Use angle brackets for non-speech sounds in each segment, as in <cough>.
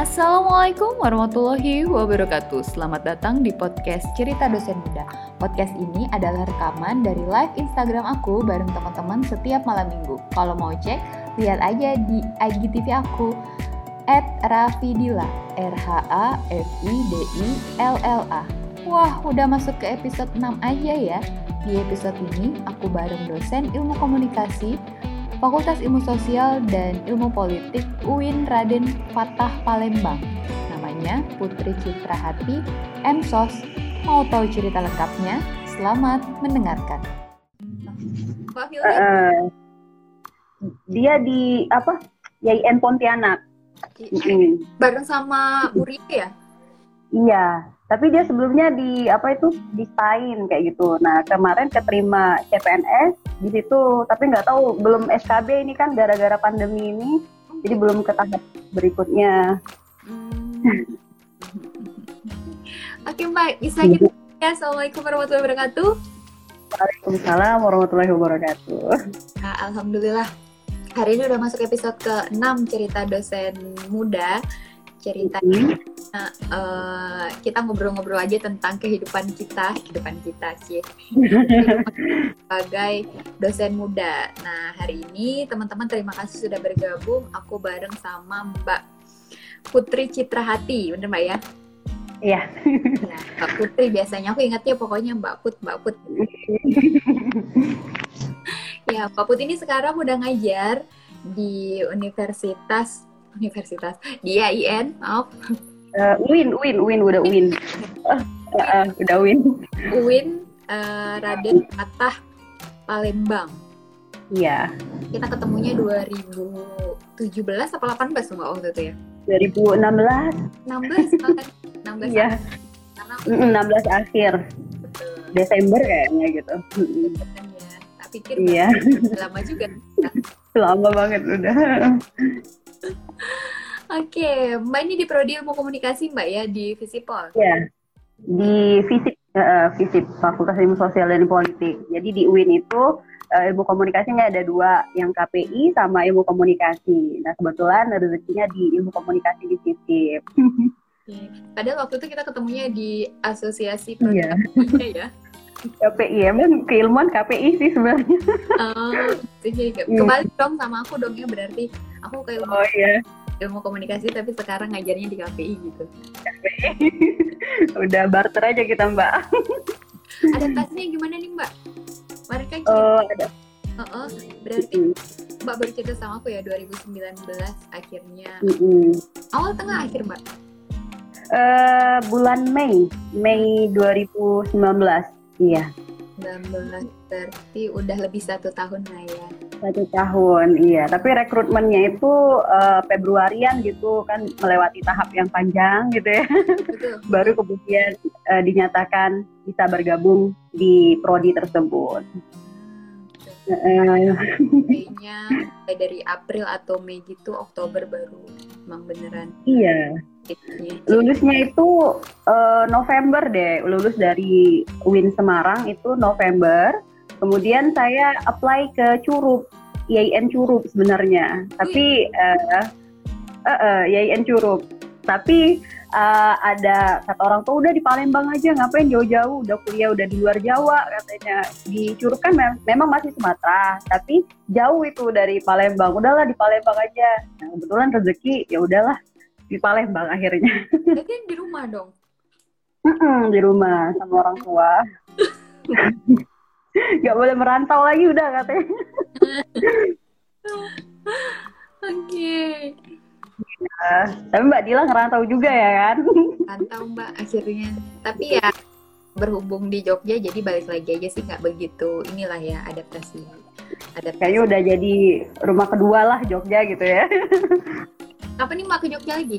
Assalamualaikum warahmatullahi wabarakatuh. Selamat datang di podcast Cerita Dosen Muda. Podcast ini adalah rekaman dari live Instagram aku bareng teman-teman setiap malam minggu. Kalau mau cek, lihat aja di IGTV aku at Rafidila R H A F I D I L L A. Wah, udah masuk ke episode 6 aja ya. Di episode ini aku bareng dosen Ilmu Komunikasi Fakultas Ilmu Sosial dan Ilmu Politik UIN Raden Fatah Palembang. Namanya Putri Citra Hati, MSOS. Mau tahu cerita lengkapnya? Selamat mendengarkan. Uh, dia di apa? YIN Pontianak. Bareng sama Uri ya? Iya, tapi dia sebelumnya di apa itu di Spain kayak gitu. Nah kemarin keterima CPNS di situ tapi nggak tahu belum SKB ini kan gara-gara pandemi ini. Jadi belum ke tahap berikutnya. Hmm. <laughs> oke mbak bisa kita ya assalamualaikum warahmatullahi wabarakatuh. Waalaikumsalam warahmatullahi wabarakatuh. Nah, alhamdulillah. Hari ini udah masuk episode ke-6 cerita dosen muda cerita hmm. uh, kita ngobrol-ngobrol aja tentang kehidupan kita kehidupan kita sih <laughs> sebagai dosen muda. Nah hari ini teman-teman terima kasih sudah bergabung. Aku bareng sama Mbak Putri Citra Hati, bener Mbak ya? Iya. Nah, Mbak Putri biasanya aku ingatnya pokoknya Mbak Put, Mbak Put. <laughs> ya, Mbak Put ini sekarang udah ngajar di Universitas universitas. Di IAIN maaf. Uh, Win Win Win udah Win. Uh, <laughs> uh, udah Win. Win uh, Raden Patah Palembang. Iya. Kita ketemunya 2017 apa 18 mbak waktu itu ya? 2016 16 kan 16 iya. karena 16 akhir. Betul. Desember kayaknya gitu. Ya. tak pikir iya. lama juga. <laughs> Lama banget udah <laughs> Oke, Mbak ini di Prodi Ilmu Komunikasi Mbak ya di Visipol? Iya, di Visip, uh, Visip Fakultas Ilmu Sosial dan Politik. Jadi di UIN itu uh, ilmu komunikasinya ada dua, yang KPI sama ilmu komunikasi. Nah kebetulan rezekinya di ilmu komunikasi di Visip. <laughs> Padahal waktu itu kita ketemunya di asosiasi iya. ya. KPI emang keilmuan KPI sih sebenarnya. Oh, kembali dong sama aku dong ya berarti. Aku kayak oh iya. ilmu komunikasi tapi sekarang ngajarnya di KPI gitu. KPI <laughs> udah barter aja kita mbak. Adaptasinya gimana nih mbak? Mereka cerita. Oh, ada. Uh -uh, berarti mm -hmm. mbak baru cerita sama aku ya 2019 akhirnya. Mm -hmm. awal tengah akhir mbak? Uh, bulan Mei. Mei 2019 iya. 19 berarti udah lebih satu tahun lah ya. Satu tahun iya. Tapi rekrutmennya itu uh, Februarian gitu kan melewati tahap yang panjang gitu ya. Betul. <laughs> baru kemudian uh, dinyatakan bisa bergabung di prodi tersebut. <laughs> Kayaknya dari April atau Mei gitu Oktober baru emang beneran. Iya lulusnya itu uh, November deh. Lulus dari Win Semarang itu November. Kemudian saya apply ke Curup IAIN Curup sebenarnya. Tapi uh, uh, uh, IAIN Curup. Tapi uh, ada kata orang tuh udah di Palembang aja ngapain jauh-jauh? Udah kuliah udah di luar Jawa katanya. Di Curug kan mem memang masih Sumatera tapi jauh itu dari Palembang. Udahlah di Palembang aja. Nah, kebetulan rezeki ya udahlah di Palembang akhirnya <laughs> jadi di rumah dong mm -mm, di rumah sama orang tua <laughs> nggak boleh merantau lagi udah katanya <laughs> oke okay. Ya, tapi Mbak Dila ngerantau juga ya kan? Rantau Mbak akhirnya. Tapi ya berhubung di Jogja jadi balik lagi aja sih nggak begitu inilah ya adaptasi. adaptasi. Kayaknya udah jadi rumah kedua lah Jogja gitu ya. Kapan nih Mbak ke Jogja lagi?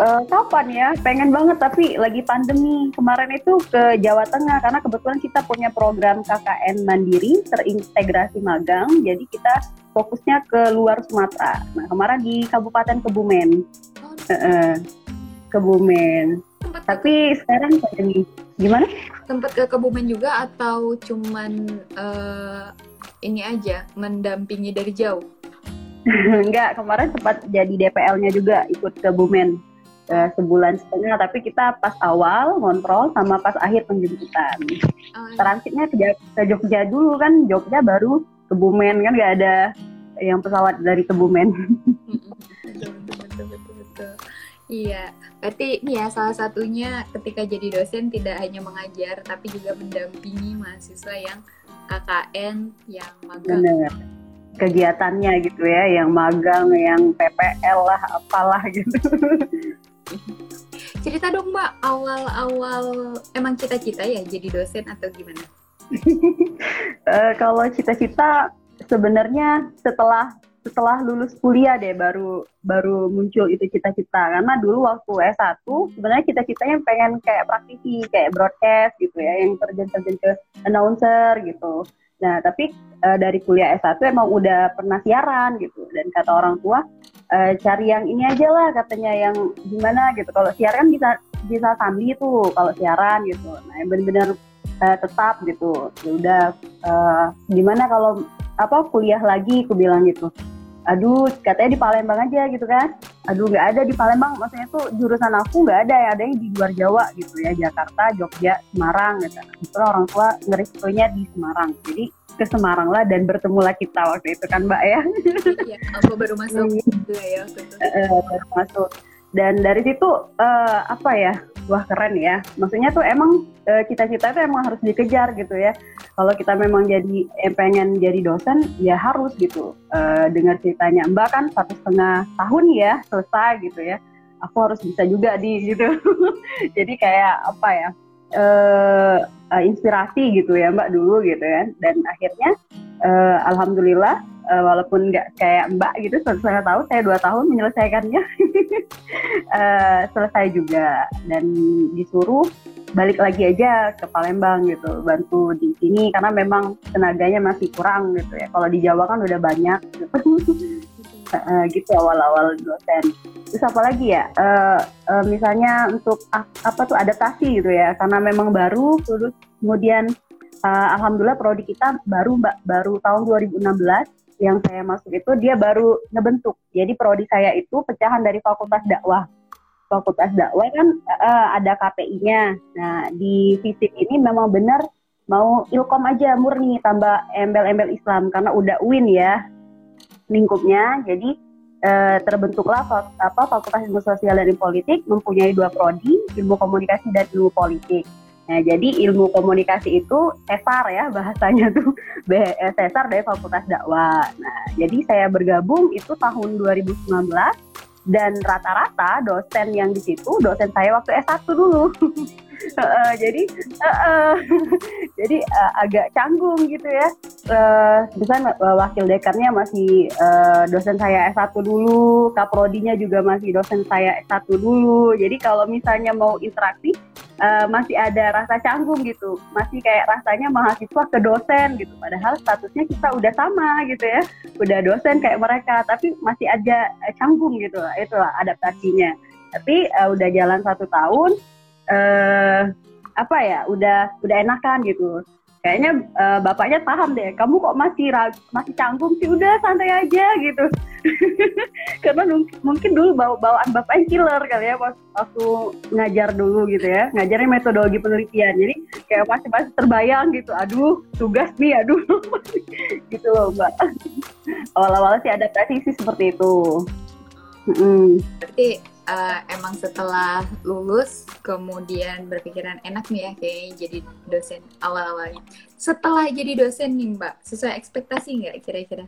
uh, kapan ya? Pengen banget tapi lagi pandemi. Kemarin itu ke Jawa Tengah karena kebetulan kita punya program KKN Mandiri terintegrasi magang. Jadi kita fokusnya ke luar Sumatera. Nah kemarin di Kabupaten Kebumen. Oh. Uh, Kebumen. Tempat tapi ke... sekarang pandemi. Gimana? Tempat ke Kebumen juga atau cuman uh, ini aja mendampingi dari jauh? <laughs> Enggak, kemarin sempat jadi DPL-nya juga ikut ke Bumen uh, sebulan setengah tapi kita pas awal ngontrol sama pas akhir penjemputan oh, iya. transitnya ke, ke Jogja dulu kan Jogja baru ke Bumen kan nggak ada yang pesawat dari Kebumen betul, <laughs> betul, betul, betul. Iya, berarti ini ya salah satunya ketika jadi dosen tidak hanya mengajar tapi juga mendampingi mahasiswa yang KKN, yang magang. Bener. Kegiatannya gitu ya, yang magang, yang PPL lah, apalah gitu. <laughs> Cerita dong Mbak, awal-awal emang cita-cita ya jadi dosen atau gimana? uh, <laughs> kalau cita-cita sebenarnya setelah setelah lulus kuliah deh baru baru muncul itu cita-cita karena dulu waktu S1 sebenarnya cita-citanya pengen kayak praktisi kayak broadcast gitu ya yang terjun-terjun ke announcer gitu nah tapi uh, dari kuliah S1 emang udah pernah siaran gitu. Dan kata orang tua uh, cari yang ini aja lah katanya yang gimana gitu. Kalau siaran bisa bisa sambil tuh kalau siaran gitu. Nah yang benar-benar uh, tetap gitu. Ya udah uh, gimana kalau apa kuliah lagi aku bilang gitu aduh katanya di Palembang aja gitu kan aduh nggak ada di Palembang maksudnya tuh jurusan aku nggak ada ya ada yang di luar Jawa gitu ya Jakarta Jogja Semarang gitu itu orang tua ngerestonya di Semarang jadi ke Semarang lah dan bertemulah kita waktu itu kan Mbak ya. Iya, aku baru masuk gitu ya waktu itu. Uh, baru masuk. Dan dari situ uh, apa ya? Wah keren ya. Maksudnya tuh emang uh, cita-cita itu emang harus dikejar gitu ya. Kalau kita memang jadi eh, pengen jadi dosen ya harus gitu. Uh, dengar ceritanya Mbak kan satu setengah tahun ya selesai gitu ya. Aku harus bisa juga di gitu. <laughs> jadi kayak apa ya? uh, inspirasi gitu ya Mbak dulu gitu kan dan akhirnya uh, alhamdulillah uh, walaupun nggak kayak Mbak gitu setengah tahun saya dua tahun menyelesaikannya. Uh, <laughs> selesai juga. Dan disuruh balik lagi aja ke Palembang gitu bantu di sini karena memang tenaganya masih kurang gitu ya. Kalau di Jawa kan udah banyak. Gitu <laughs> uh, gitu awal-awal dosen. Terus apa lagi ya? Uh, uh, misalnya untuk uh, apa tuh adaptasi gitu ya, karena memang baru, terus kemudian uh, alhamdulillah prodi kita baru mbak baru tahun 2016 yang saya masuk itu dia baru ngebentuk. Jadi prodi saya itu pecahan dari Fakultas Dakwah. Fakultas Dakwah kan uh, ada KPI-nya. Nah di fisik ini memang benar mau ilkom aja murni tambah embel-embel Islam karena udah UIN ya lingkupnya. Jadi eh, terbentuklah apa Fakultas Ilmu Sosial dan Politik mempunyai dua prodi, ilmu komunikasi dan ilmu politik. Nah, jadi ilmu komunikasi itu sesar ya bahasanya tuh sesar dari Fakultas Dakwah. Nah, jadi saya bergabung itu tahun 2019 dan rata-rata dosen yang di situ dosen saya waktu S1 dulu. <laughs> jadi <laughs> jadi uh, agak canggung gitu ya. Uh, uh, wakil dekannya masih uh, dosen saya S1 dulu, kaprodinya juga masih dosen saya S1 dulu. Jadi kalau misalnya mau interaksi uh, masih ada rasa canggung gitu, masih kayak rasanya mahasiswa ke dosen gitu. Padahal statusnya kita udah sama gitu ya, udah dosen kayak mereka, tapi masih uh, canggung gitu lah. Itulah adaptasinya. Tapi uh, udah jalan satu tahun, uh, apa ya, udah udah enakan gitu kayaknya uh, bapaknya paham deh kamu kok masih masih canggung sih? Udah santai aja gitu. <laughs> Karena mungkin dulu bawa bawaan bapaknya killer kali ya pas waktu ngajar dulu gitu ya. Ngajarnya metodologi penelitian. Jadi kayak masih masih terbayang gitu aduh tugas nih aduh. <laughs> Gitu loh mbak. <laughs> Awal-awal sih adaptasi sih seperti itu. Mm. berarti uh, emang setelah lulus kemudian berpikiran enak nih ya kayak jadi dosen awal-awalnya. Setelah jadi dosen nih Mbak, sesuai ekspektasi nggak kira-kira?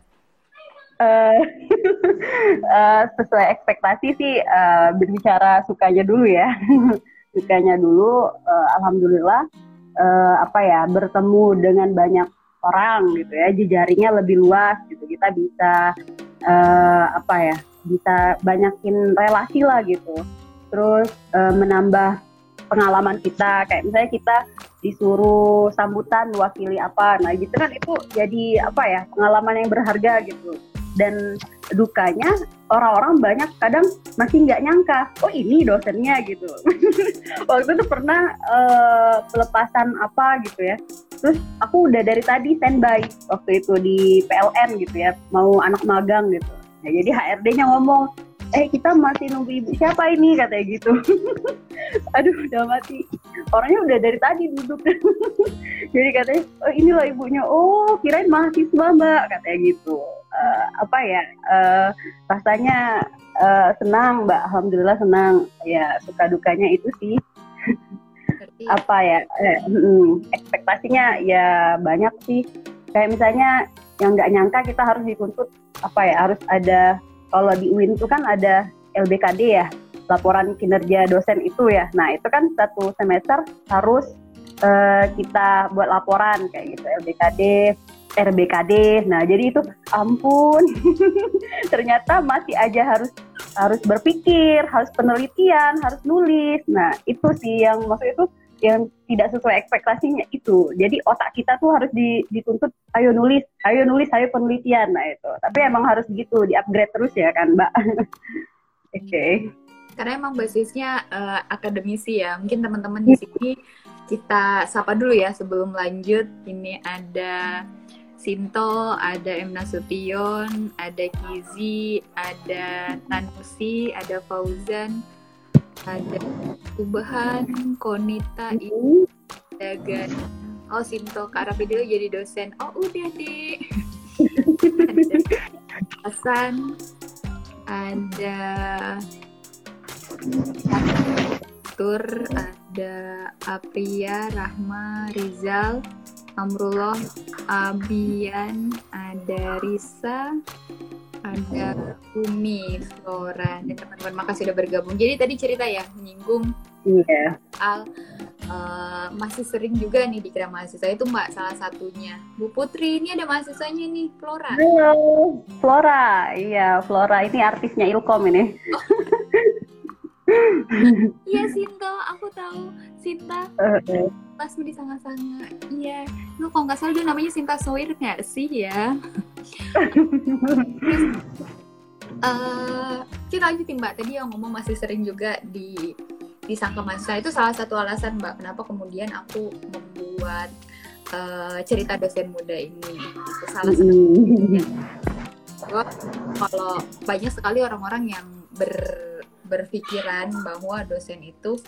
Uh, uh, <laughs> sesuai ekspektasi sih uh, berbicara sukanya dulu ya. <laughs> sukanya dulu, uh, alhamdulillah uh, apa ya bertemu dengan banyak orang gitu ya, jejaringnya lebih luas gitu. Kita bisa uh, apa ya bisa banyakin relasi lah gitu. Terus e, menambah pengalaman kita. Kayak misalnya kita disuruh sambutan wakili apa. Nah gitu kan itu jadi apa ya pengalaman yang berharga gitu. Dan dukanya orang-orang banyak kadang masih nggak nyangka oh ini dosennya gitu. <laughs> Waktu itu pernah uh, pelepasan apa gitu ya. Terus aku udah dari tadi standby waktu itu di PLN gitu ya mau anak magang gitu Nah, jadi HRD-nya ngomong, eh kita masih nunggu ibu siapa ini katanya gitu. <laughs> Aduh udah mati. Orangnya udah dari tadi duduk. <laughs> jadi katanya, oh ini loh ibunya. Oh kirain mahasiswa mbak katanya gitu. Uh, apa ya uh, rasanya uh, senang mbak alhamdulillah senang ya suka dukanya itu sih apa ya eh, ekspektasinya ya banyak sih kayak misalnya yang nggak nyangka kita harus dituntut apa ya harus ada kalau di UIN itu kan ada LBKD ya laporan kinerja dosen itu ya. Nah itu kan satu semester harus uh, kita buat laporan kayak gitu LBKD RBKD nah jadi itu ampun <laughs> ternyata masih aja harus harus berpikir harus penelitian harus nulis. Nah itu sih yang maksud itu yang tidak sesuai ekspektasinya itu. Jadi otak kita tuh harus dituntut, ayo nulis, ayo nulis, ayo penelitian, nah itu. Tapi emang harus gitu, di upgrade terus ya kan, Mbak. <laughs> Oke. okay. Karena emang basisnya uh, akademisi ya. Mungkin teman-teman di sini kita sapa dulu ya sebelum lanjut. Ini ada Sinto, ada M Nasution, ada Kizi, ada Tanusi, ada Fauzan, ada Tubahan, Konita, Ibu, Dagan, oh Sinto, Kak Rapi jadi dosen. Oh udah deh. Hasan, ada Tur, ada Apria, Rahma, Rizal, Amrullah, Abian, ada Risa, ada Umi, Flora, dan teman-teman makasih sudah bergabung. Jadi tadi cerita ya menyinggung yeah. Al uh, masih sering juga nih dikira mahasiswa itu Mbak salah satunya. Bu Putri ini ada mahasiswanya nih Flora. Halo, Flora. Iya, Flora ini artisnya Ilkom ini. Oh. <laughs> Iya Sinta, aku tahu Sinta. Uh, uh. Pas di sanga-sanga. Iya, lu kalau nggak salah dia namanya Sinta Soir nggak sih ya? uh, <laughs> kita lanjutin mbak tadi yang ngomong masih sering juga di disangka mahasiswa itu salah satu alasan mbak kenapa kemudian aku membuat uh, cerita dosen muda ini itu salah satu <laughs> kalau banyak sekali orang-orang yang ber, berpikiran bahwa dosen itu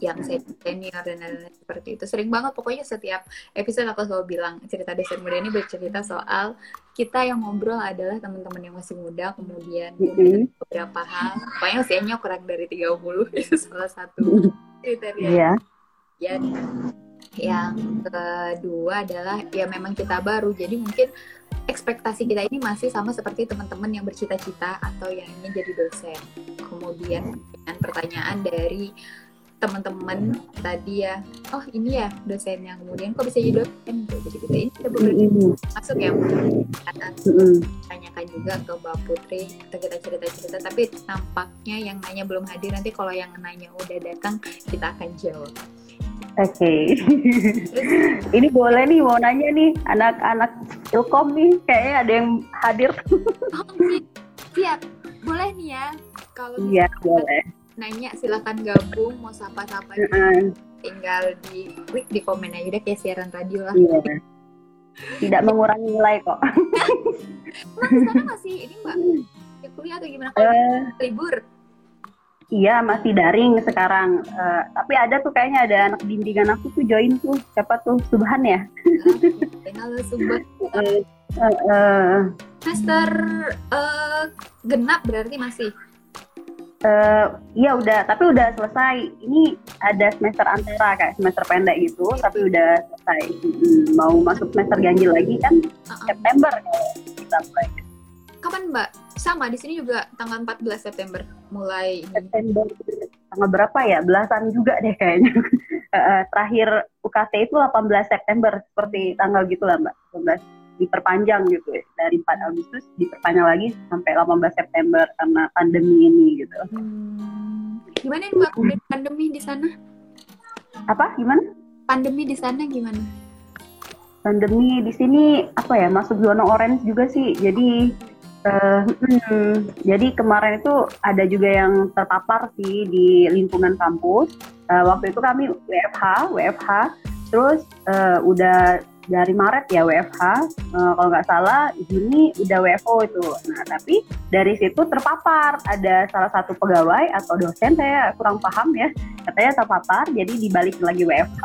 yang senior dan lain-lain seperti itu. Sering banget pokoknya setiap episode aku selalu bilang cerita desain muda ini bercerita soal kita yang ngobrol adalah teman-teman yang masih muda kemudian mm-hmm. beberapa hal. Pokoknya usianya kurang dari 30 <laughs> itu salah satu kriteria. Yeah. ya yang kedua adalah ya memang kita baru jadi mungkin ekspektasi kita ini masih sama seperti teman-teman yang bercita-cita atau yang ingin jadi dosen. Kemudian dengan pertanyaan dari teman-teman tadi ya. Oh ini ya dosennya kemudian. Kok bisa jadi dosen? Jadi kita ini kita beberapa masuk ya karena tanyakan juga ke Mbak Putri atau kita cerita-cerita. Tapi nampaknya yang nanya belum hadir. Nanti kalau yang nanya udah datang kita akan jawab. Oke, okay. <laughs> ini boleh nih mau nanya nih anak-anak Ilkom nih kayaknya ada yang hadir. oh, siap, boleh nih ya. Kalau iya boleh nanya silahkan gabung mau sapa-sapa uh -uh. tinggal di klik di komen aja deh kayak siaran radio lah. Iya. tidak mengurangi nilai kok. <laughs> Emang sana masih ini mbak ya, kuliah atau gimana? Uh, libur? Iya masih daring sekarang. Uh, tapi ada tuh kayaknya ada anak bimbingan aku tuh join tuh. Siapa tuh? Subhan ya? Halo Subhan. Uh, uh, uh. semester uh, genap berarti masih Uh, iya udah, tapi udah selesai. Ini ada semester antara kayak semester pendek gitu, tapi udah selesai. Hmm, mau masuk semester ganjil lagi kan uh -uh. September kalau kita mulai. Kapan Mbak? Sama di sini juga tanggal 14 September mulai. September tanggal berapa ya? Belasan juga deh kayaknya. uh, <laughs> terakhir UKT itu 18 September seperti tanggal gitu lah Mbak. 18 diperpanjang gitu ya dari 4 Agustus diperpanjang lagi sampai 18 September karena pandemi ini gitu. Hmm. Gimana nih Mbak pandemi di sana? Apa? Gimana? Pandemi di sana gimana? Pandemi di sini apa ya masuk zona orange juga sih. Jadi uh, hmm, jadi kemarin itu ada juga yang terpapar sih di lingkungan kampus. Uh, waktu itu kami WFH, WFH, terus uh, udah dari Maret ya WFH uh, kalau nggak salah Juni udah WFO itu. Nah tapi dari situ terpapar. Ada salah satu pegawai atau dosen saya kurang paham ya katanya terpapar jadi dibalik lagi WFH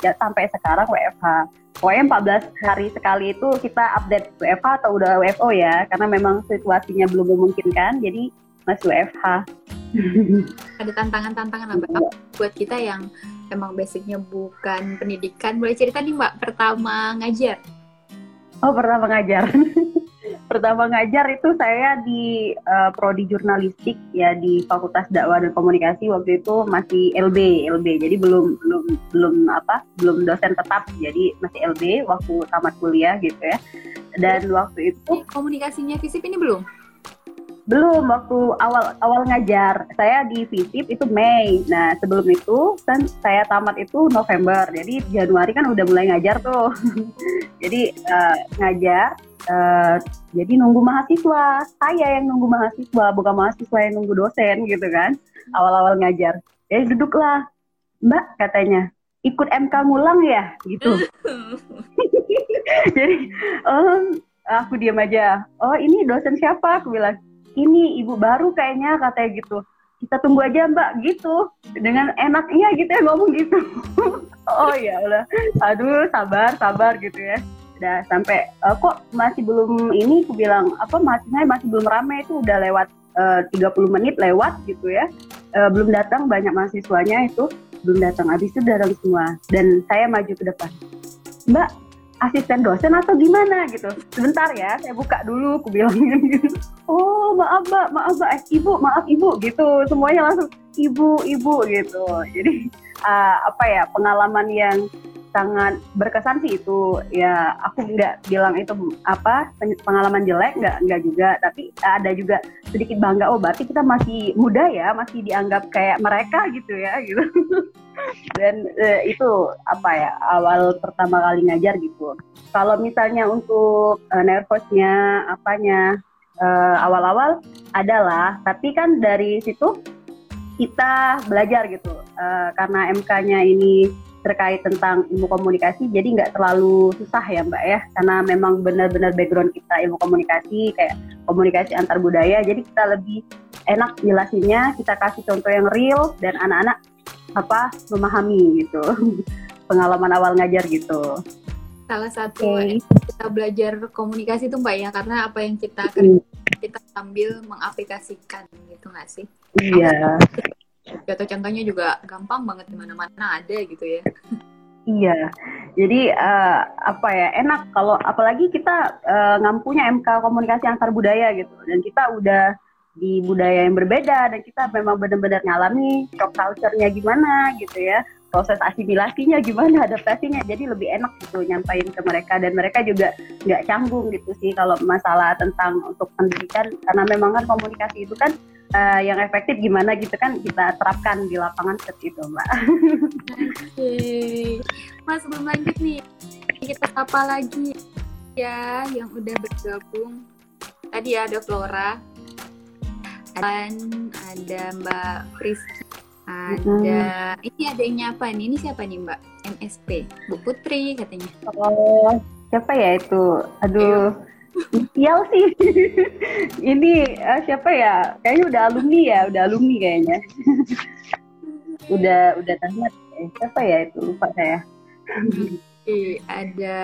ya, sampai sekarang WFH pokoknya 14 hari sekali itu kita update WFH atau udah WFO ya karena memang situasinya belum memungkinkan jadi masih WFH ada tantangan-tantangan apa iya. buat kita yang emang basicnya bukan pendidikan boleh cerita nih mbak pertama ngajar? Oh pertama ngajar. <laughs> Pertama ngajar itu saya di uh, prodi jurnalistik ya di Fakultas Dakwah dan Komunikasi waktu itu masih LB LB jadi belum belum belum apa belum dosen tetap. Jadi masih LB waktu tamat kuliah gitu ya. Dan waktu itu komunikasinya fisip ini belum belum waktu awal awal ngajar. Saya di FISIP itu Mei. Nah sebelum itu kan saya tamat itu November. Jadi Januari kan udah mulai ngajar tuh. <laughs> Jadi uh, ngajar uh, jadi nunggu mahasiswa. Saya yang nunggu mahasiswa bukan mahasiswa yang nunggu dosen gitu kan. Awal-awal ngajar. Jadi duduklah. Mbak katanya ikut MK ngulang ya? Gitu. <laughs> <laughs> Jadi oh aku diam aja. Oh ini dosen siapa? Aku bilang ini ibu baru kayaknya katanya gitu. Kita tunggu aja mbak gitu. Dengan enaknya gitu ya ngomong gitu. <laughs> Oh ya udah aduh sabar sabar gitu ya. Udah sampai uh, kok masih belum ini aku bilang apa masihnya masih belum ramai itu udah lewat eh, uh, 30 menit lewat gitu ya. Uh, belum datang banyak mahasiswanya itu. Belum datang habis itu datang semua. Dan saya maju ke depan. Mbak asisten dosen atau gimana gitu. Sebentar ya saya buka dulu aku bilangin gitu. Oh maaf mbak maaf mbak. Eh, ibu maaf ibu gitu. Semuanya langsung ibu ibu gitu. Jadi uh, apa ya pengalaman yang sangat berkesan sih itu. Ya aku nggak bilang itu apa pengalaman jelek nggak nggak juga. Tapi ada juga sedikit bangga oh berarti kita masih muda ya masih dianggap kayak mereka gitu ya gitu. <laughs> Dan uh, itu apa ya awal pertama kali ngajar gitu. Kalau misalnya untuk uh, nervousnya apanya uh, awal-awal adalah. Tapi kan dari situ kita belajar gitu. Uh, karena MK-nya ini terkait tentang ilmu komunikasi jadi nggak terlalu susah ya mbak ya. Karena memang benar-benar background kita ilmu komunikasi kayak komunikasi antar budaya jadi kita lebih enak jelasinnya kita kasih contoh yang real dan anak-anak apa memahami gitu. <laughs> Pengalaman awal ngajar gitu. Salah satu okay. kita belajar komunikasi itu mbak ya karena apa yang kita kerja kita sambil mengaplikasikan gitu nggak sih? Iya contoh contohnya juga gampang banget di mana-mana ada gitu ya. Iya, jadi uh, apa ya enak kalau apalagi kita uh, ngampunya MK komunikasi antar budaya gitu. Dan kita udah di budaya yang berbeda dan kita memang benar-benar ngalami shock culture-nya gimana gitu ya. Proses asimilasinya gimana <laughs> adaptasinya. Jadi lebih enak gitu nyampain ke mereka. Dan mereka juga nggak canggung gitu sih kalau masalah tentang untuk pendidikan. Karena memang kan komunikasi itu kan uh, yang efektif gimana gitu kan kita terapkan di lapangan seperti itu mbak. Oke, mas sebelum lanjut nih kita apa lagi ya yang udah bergabung tadi ada Flora dan ada Mbak Friski, ada hmm. ini ada yang nyapa nih. Ini siapa nih Mbak? MSP, Bu Putri katanya. Oh, siapa ya itu? Aduh. Inisial sih. <laughs> ini uh, siapa ya? Kayaknya udah alumni ya, udah alumni kayaknya. <laughs> udah udah tamat. Eh, siapa ya itu? Lupa saya. Oke, ada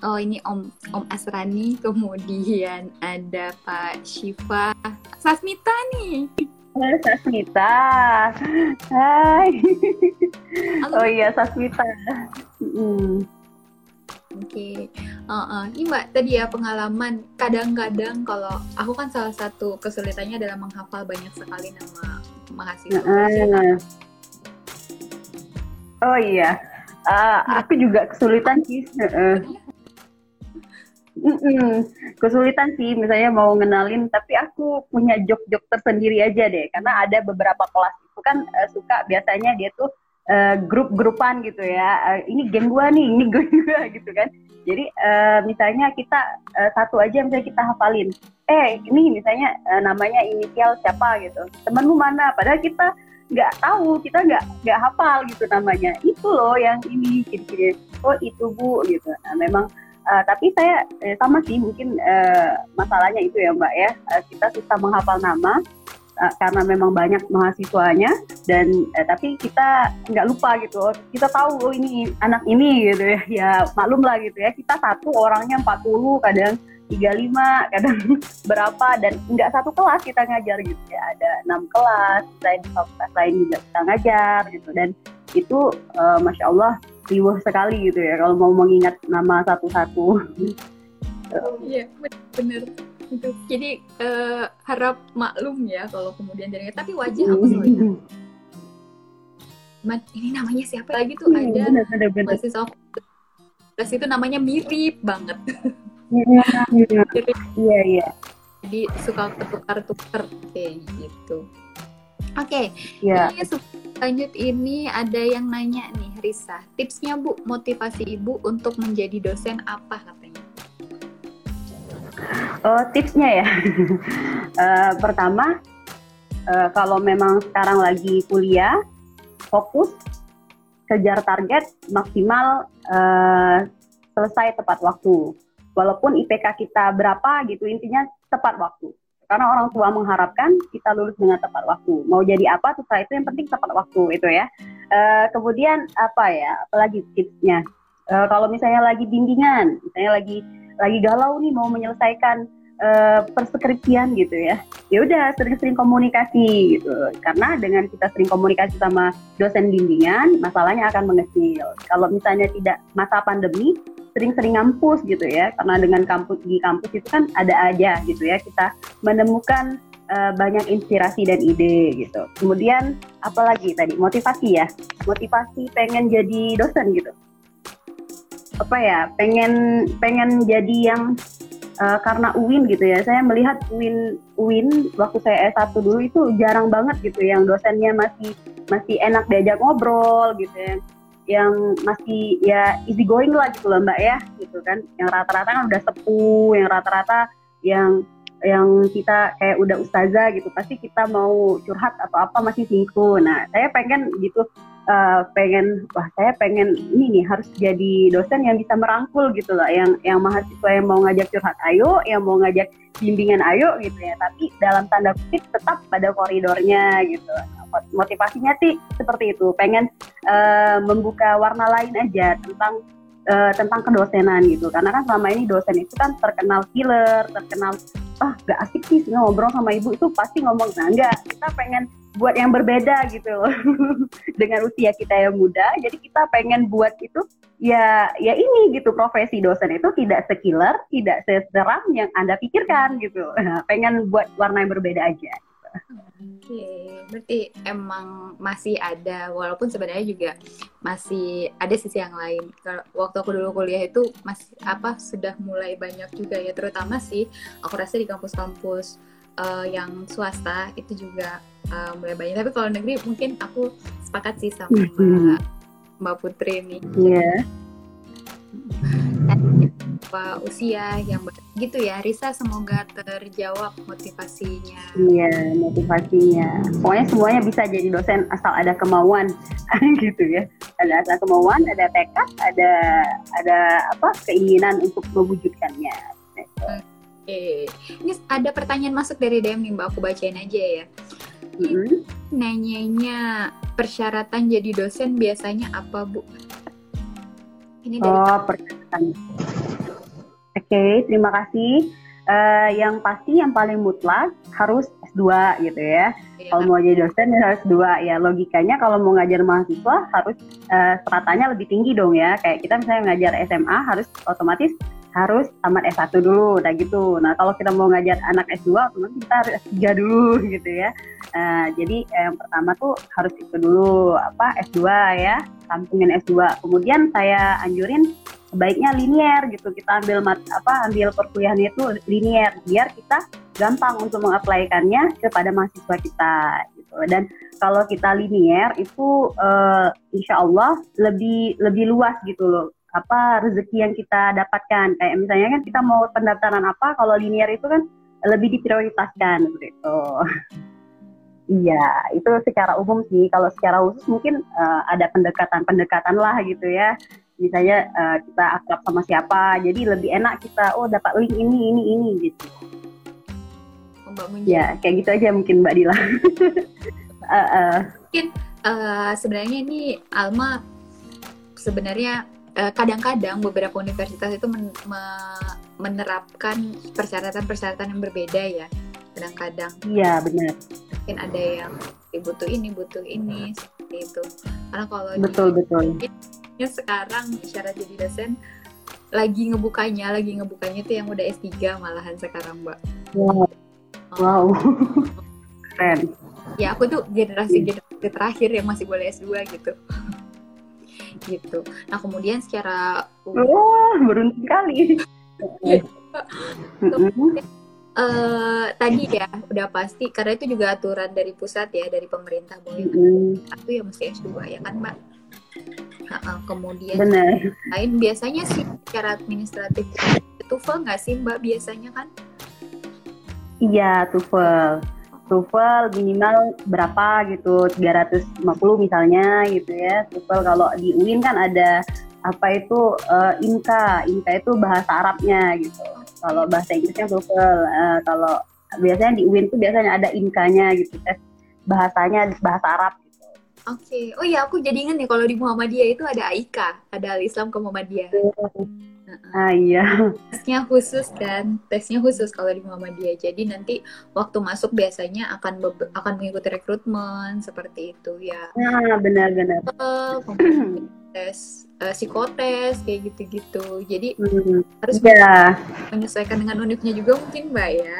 Oh ini Om Om Asrani, kemudian ada Pak Shiva, Sasmita nih. Halo Sasmita, hai. Halo. Oh iya Sasmita. Mm. Oke, okay. uh, uh. ini Mbak tadi ya pengalaman. Kadang-kadang kalau aku kan salah satu kesulitannya adalah menghafal banyak sekali nama mahasiswa. Uh, oh iya, uh, aku juga kesulitan sih. Uh, Mm-mm. kesulitan sih misalnya mau ngenalin tapi aku punya jok-jok tersendiri aja deh karena ada beberapa kelas itu kan uh, suka biasanya dia tuh uh, grup-grupan gitu ya. Uh, ini geng gua nih ini <laughs> gue juga gitu kan. Jadi uh, misalnya kita uh, satu aja misalnya kita hafalin. Eh ini misalnya uh, namanya inisial siapa gitu. Temanmu mana? Padahal kita nggak tahu kita nggak nggak hafal gitu namanya. Itu loh yang ini gitu oh itu bu gitu. Nah memang uh, tapi saya eh, sama sih mungkin uh, masalahnya itu ya mbak ya. Uh, kita susah menghafal nama uh, karena memang banyak mahasiswanya dan uh, tapi kita nggak lupa gitu kita tahu oh ini anak ini gitu ya ya maklum lah gitu ya kita satu orangnya 40 kadang 35 kadang <laughs> berapa dan nggak satu kelas kita ngajar gitu ya ada enam kelas di fakultas lain juga kita ngajar gitu dan itu uh, masya Allah riuh sekali gitu ya kalau mau mengingat nama satu-satu. Iya benar itu jadi uh, harap maklum ya kalau kemudian dari tapi wajah aku selalu ini namanya siapa lagi tuh iya, ada bener, bener, bener. mahasiswa itu namanya mirip banget Iya, iya. iya. Jadi suka tukar-tukar kayak gitu. Oke, okay. yeah. ini lanjut ini ada yang nanya nih, Risa. Tipsnya Bu, motivasi Ibu untuk menjadi dosen apa? Oh, tipsnya ya. uh, <laughs> pertama, uh, kalau memang sekarang lagi kuliah, fokus, kejar target maksimal uh, selesai tepat waktu. Walaupun IPK kita berapa gitu intinya tepat waktu. Karena orang tua mengharapkan kita lulus dengan tepat waktu. Mau jadi apa setelah itu yang penting tepat waktu itu ya. Uh, kemudian apa ya apalagi tipsnya? Uh, kalau misalnya lagi bimbingan misalnya lagi lagi galau nih mau menyelesaikan uh, perskripsian gitu ya. Ya udah sering-sering komunikasi gitu. Karena dengan kita sering komunikasi sama dosen bimbingan masalahnya akan mengecil. Kalau misalnya tidak masa pandemi sering-sering ngampus gitu ya. Karena dengan kampus di kampus itu kan ada aja gitu ya. Kita menemukan uh, banyak inspirasi dan ide gitu. Kemudian apalagi tadi? Motivasi ya. Motivasi pengen jadi dosen gitu apa ya pengen pengen jadi yang uh, karena UIN gitu ya. Saya melihat UIN UIN waktu saya S1 dulu itu jarang banget gitu yang dosennya masih masih enak diajak ngobrol gitu ya. Yang masih ya easy going lah gitu loh mbak ya gitu kan. Yang rata-rata kan udah sepuh yang rata-rata yang yang kita kayak udah ustazah gitu. Pasti kita mau curhat atau apa masih singku nah saya pengen gitu uh, pengen wah saya pengen ini nih harus jadi dosen yang bisa merangkul gitu loh yang yang mahasiswa yang mau ngajak curhat ayo yang mau ngajak bimbingan ayo gitu ya. Tapi dalam tanda kutip tetap pada koridornya gitu. Motivasinya sih seperti itu pengen uh, membuka warna lain aja tentang uh, tentang kedosenan gitu. Karena kan selama ini dosen itu kan terkenal killer terkenal ah gak asik sih ngobrol sama ibu itu pasti ngomong. Nah enggak kita pengen buat yang berbeda gitu <laughs> dengan usia kita yang muda jadi kita pengen buat itu ya ya ini gitu profesi dosen itu tidak sekiller tidak seseram yang anda pikirkan gitu <laughs> pengen buat warna yang berbeda aja Oke, okay. berarti emang masih ada, walaupun sebenarnya juga masih ada sisi yang lain. Waktu aku dulu kuliah itu masih apa sudah mulai banyak juga ya, terutama sih aku rasa di kampus-kampus uh, yang swasta itu juga uh, mulai banyak. Tapi kalau negeri mungkin aku sepakat sih sama Mbak, Mbak Putri nih. Iya. Yeah apa usia yang gitu ya Risa semoga terjawab motivasinya iya motivasinya pokoknya semuanya bisa jadi dosen asal ada kemauan <laughs> gitu ya ada asal kemauan ada tekad ada ada apa keinginan untuk mewujudkannya gitu. Oke ini ada pertanyaan masuk dari DM nih mbak aku bacain aja ya mm-hmm. nanyanya persyaratan jadi dosen biasanya apa bu ini dari oh persyaratan Oke, okay, terima kasih. Uh, yang pasti yang paling mutlak harus S2 gitu ya. Iya, kalau mau jadi dosen ya harus dua ya logikanya kalau mau ngajar mahasiswa harus uh, stratanya lebih tinggi dong ya. Kayak kita misalnya ngajar SMA harus otomatis harus tamat S1 dulu, udah gitu. Nah kalau kita mau ngajar anak S2, otomatis kita harus S3 <laughs> dulu gitu ya. Uh, jadi yang pertama tuh harus itu dulu apa S2 ya, sampingin S2. Kemudian saya anjurin sebaiknya linier gitu kita ambil mat, apa ambil perkuliahan itu linier biar kita gampang untuk mengaplikannya kepada mahasiswa kita gitu dan kalau kita linier itu uh, insya Allah lebih lebih luas gitu loh apa rezeki yang kita dapatkan kayak misalnya kan kita mau pendaftaran apa kalau linier itu kan lebih diprioritaskan gitu <laughs> Iya, itu secara umum sih. Kalau secara khusus mungkin uh, ada pendekatan-pendekatan lah gitu ya. Misalnya uh, kita akrab sama siapa, jadi lebih enak kita oh dapat link ini ini ini gitu. Mbak Ya, kayak gitu aja mungkin Mbak Dila. uh, <laughs> uh. Mungkin uh, sebenarnya ini Alma sebenarnya kadang-kadang uh, beberapa universitas itu men me menerapkan persyaratan-persyaratan yang berbeda ya. Kadang-kadang. Iya, benar. Mungkin ada yang butuh ini, butuh ini, seperti itu. Karena kalau betul di, betul. Ya sekarang syarat jadi dosen lagi ngebukanya, lagi ngebukanya itu yang udah S3 malahan sekarang, Mbak. Wow. Wow. <laughs> Keren. Ya, aku tuh generasi generasi terakhir yang masih boleh S2 gitu. Gitu. Nah, kemudian secara Wah, oh, beruntung kali. <laughs> kemudian, uh, tadi ya udah pasti karena itu juga aturan dari pusat ya dari pemerintah bahwa mm. satu ya mesti S2 ya kan Mbak. Nah, kemudian Benar. lain biasanya sih secara administratif TOEFL nggak sih Mbak biasanya kan? Iya, TOEFL. TOEFL minimal berapa gitu, 350 misalnya gitu ya. TOEFL kalau di UIN kan ada apa itu uh, INKA, INKA itu bahasa Arabnya gitu. Kalau bahasa Inggrisnya TOEFL, uh, kalau biasanya di UIN tuh biasanya ada INKA-nya gitu, tes bahasanya bahasa Arab gitu. Oke, okay. oh iya aku jadi ingat nih kalau di Muhammadiyah itu ada AIKA, ada Al Islam ke Muhammadiyah. Ah iya. Tesnya khusus kan, tesnya khusus kalau di Muhammadiyah. Jadi nanti waktu masuk biasanya akan akan mengikuti rekrutmen seperti itu ya. Nah benar-benar. Tes uh, psikotes kayak gitu-gitu. Jadi hmm. harus ya. menyesuaikan dengan univnya juga mungkin mbak ya.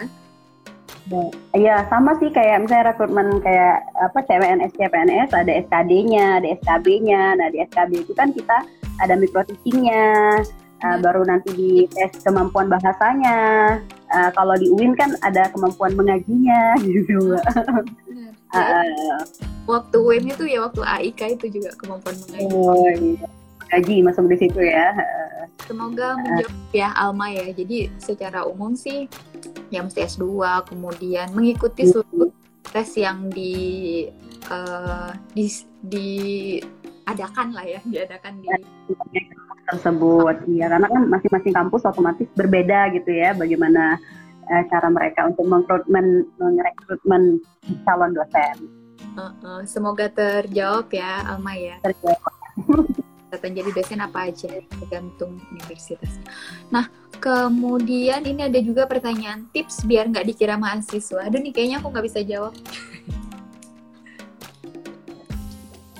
Iya sama sih kayak misalnya rekrutmen kayak apa CPNS CPNS ada SKD-nya, ada SKB-nya. Nah di SKB itu kan kita ada micro teaching-nya, uh, baru nanti di tes kemampuan bahasanya. Uh, kalau di UIN kan ada kemampuan mengajinya <laughs> gitu. uh, waktu UIN itu ya waktu AIK itu juga kemampuan mengaji. Oh iya. Mengaji masuk di situ ya. Semoga menjawab ya Alma ya. Jadi secara umum sih ya mesti S2 kemudian mengikuti seluruh tes yang di uh, di di adakan lah ya diadakan di tersebut. Iya, karena kan masing-masing kampus otomatis berbeda gitu ya, bagaimana uh, cara mereka untuk mengrekrutmen merekrutmen calon dosen. Uh, uh, semoga terjawab ya, Alma ya. Terjawab. Datang jadi dosen apa aja, tergantung universitasnya. Nah, kemudian ini ada juga pertanyaan tips biar nggak dikira mahasiswa. Aduh nih kayaknya aku nggak bisa jawab. <laughs>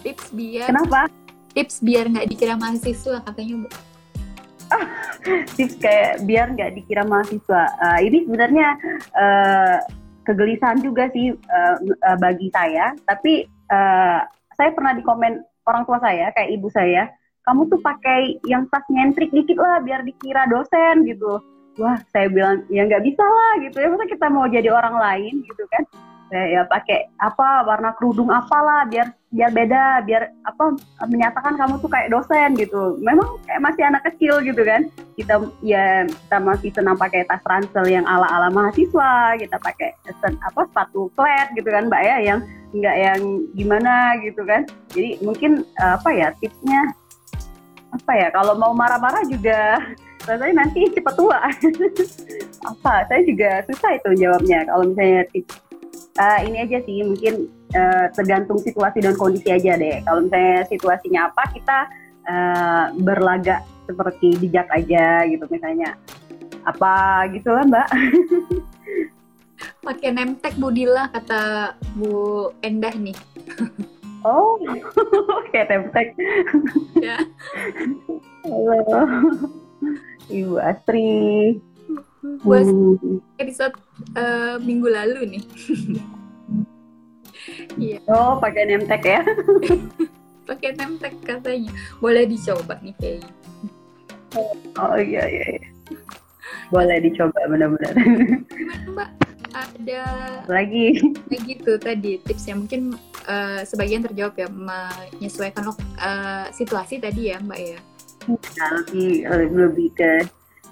tips biar Kenapa? Tips biar nggak dikira mahasiswa katanya bu. <laughs> Tips kayak biar nggak dikira mahasiswa. Uh, ini sebenarnya uh, kegelisahan juga sih uh, uh, bagi saya. Tapi uh, saya pernah di komen orang tua saya kayak ibu saya kamu tuh pakai yang tas nyentrik dikit lah biar dikira dosen gitu. Wah saya bilang ya nggak bisa lah gitu. Ya masa kita mau jadi orang lain gitu kan. Ya, ya pakai apa warna kerudung apalah biar biar beda biar apa menyatakan kamu tuh kayak dosen gitu. Memang kayak masih anak kecil gitu kan. Kita ya kita masih senang pakai tas ransel yang ala ala mahasiswa kita pakai sen, apa sepatu flat gitu kan mbak ya yang enggak yang gimana gitu kan. Jadi mungkin apa ya tipsnya apa ya kalau mau marah-marah juga <laughs> rasanya nanti cepat tua. <laughs> Apa saya juga susah itu jawabnya kalau misalnya tips. Uh, ini aja sih mungkin uh, tergantung situasi dan kondisi aja deh. Kalau misalnya situasinya apa kita uh, berlagak seperti bijak aja gitu misalnya apa gitu lah mbak. <laughs> Pakai nemtek Bu Dila kata Bu Endah nih. <laughs> Oh, <laughs> kayak nemtek. ya. Halo, Ibu Astri. Buat hmm. episode uh, minggu lalu nih. Iya. Oh, pakai nemtek ya? <laughs> pakai nemtek katanya. Boleh dicoba nih kayaknya. Oh iya iya. iya. Boleh dicoba benar-benar. Gimana Mbak? Ada lagi lagi tuh tadi tipsnya mungkin uh, sebagian terjawab ya menyesuaikan uh, situasi tadi ya Mbak ya. Nah, lebih lebih ke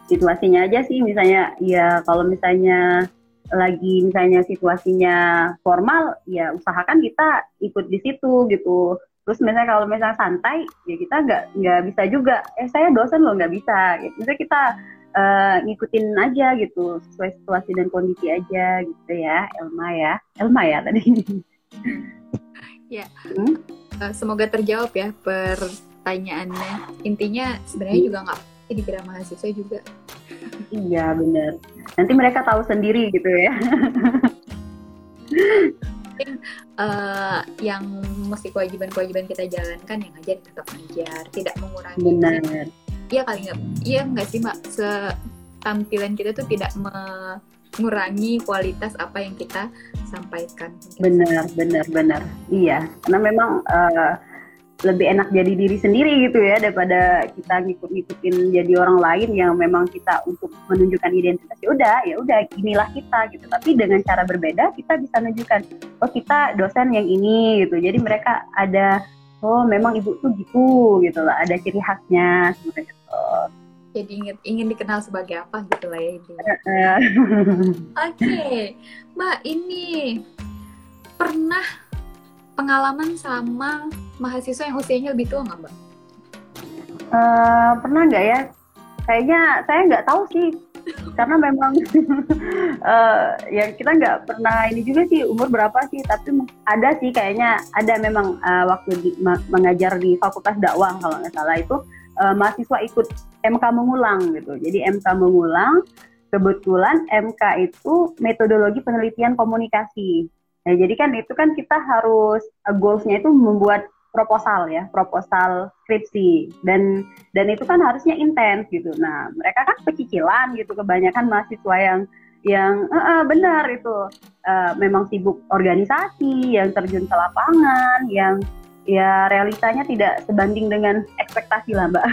situasinya aja sih misalnya ya kalau misalnya lagi misalnya situasinya formal ya usahakan kita ikut di situ gitu terus misalnya kalau misalnya santai ya kita nggak nggak bisa juga eh saya dosen loh nggak bisa gitu. misalnya kita uh, ngikutin aja gitu sesuai situasi dan kondisi aja gitu ya Elma ya Elma ya tadi <laughs> ya hmm? uh, semoga terjawab ya pertanyaannya intinya sebenarnya hmm? juga nggak dikira mahasiswa juga. Iya benar nanti mereka tahu sendiri gitu ya. Uh, yang mesti kewajiban-kewajiban kita jalankan yang ajar tetap ngajar tidak mengurangi. Benar iya kali nggak iya nggak sih mbak? Tampilan kita tuh tidak mengurangi kualitas apa yang kita sampaikan. Benar benar benar iya karena memang uh, lebih enak jadi diri sendiri gitu ya daripada kita ngikut-ngikutin jadi orang lain yang memang kita untuk menunjukkan identitas. Ya udah ya udah inilah kita gitu. Tapi dengan cara berbeda kita bisa menunjukkan oh kita dosen yang ini gitu. Jadi mereka ada oh memang ibu tuh gitu gitu lah ada ciri khasnya seperti itu. Jadi ingin ingin dikenal sebagai apa gitu lah ya intinya <laughs> oke. Okay. mbak ini pernah pengalaman sama mahasiswa yang usianya lebih tua nggak mbak? Uh, pernah nggak ya? Kayaknya saya nggak tahu sih <laughs> karena memang uh, <laughs> ya kita nggak pernah ini juga sih umur berapa sih tapi ada sih kayaknya ada memang uh, waktu di, ma mengajar di Fakultas Dakwah kalau nggak salah itu uh, mahasiswa ikut MK mengulang gitu jadi MK mengulang kebetulan MK itu metodologi penelitian komunikasi Nah, jadi kan itu kan kita harus uh, goalsnya itu membuat proposal ya, proposal skripsi dan dan itu kan harusnya intens gitu. Nah, mereka kan pecicilan gitu kebanyakan mahasiswa yang yang uh, uh, benar itu uh, memang sibuk organisasi, yang terjun ke lapangan, yang ya realitanya tidak sebanding dengan ekspektasi lah, Mbak.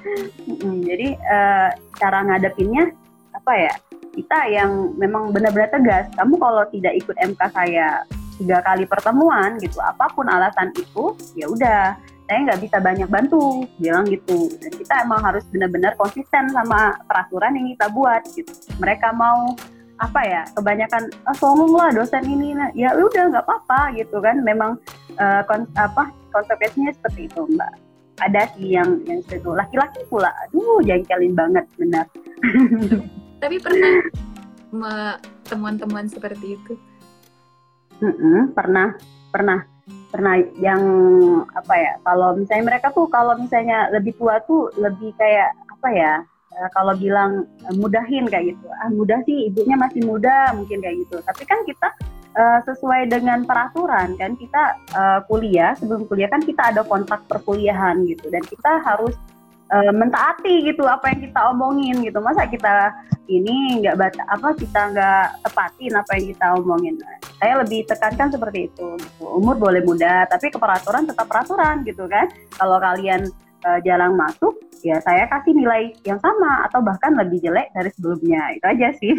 <laughs> Jadi uh, cara ngadepinnya apa ya? Kita yang memang benar-benar tegas kamu kalau tidak ikut MK saya tiga kali pertemuan gitu apa pun alasan itu ya udah saya nggak bisa banyak bantu. Bilang gitu. Dan kita emang harus benar-benar konsisten sama peraturan yang kita buat gitu. Mereka mau apa ya kebanyakan ah, songong lah dosen ini nah, ya udah nggak apa-apa gitu kan. Memang uh, kon apa konsekuensinya seperti itu mbak. Ada sih yang yang itu. Laki-laki pula aduh jengkelin banget benar <laughs> Tapi pernah teman-teman seperti itu? Mm -mm, pernah, pernah, pernah yang apa ya? Kalau misalnya mereka tuh kalau misalnya lebih tua tuh lebih kayak apa ya? Eh, kalau bilang eh, mudahin kayak gitu, ah mudah sih ibunya masih muda mungkin kayak gitu. Tapi kan kita uh, sesuai dengan peraturan kan kita uh, kuliah sebelum kuliah kan kita ada kontak perkuliahan gitu dan kita harus uh, mentaati gitu apa yang kita omongin gitu. Masa kita ini nggak baca apa kita nggak tepatin apa yang kita omongin? Saya lebih tekankan seperti itu gitu. umur boleh muda tapi keperaturan tetap peraturan gitu kan. Kalau kalian uh, jarang masuk ya saya kasih nilai yang sama atau bahkan lebih jelek dari sebelumnya. Itu aja sih.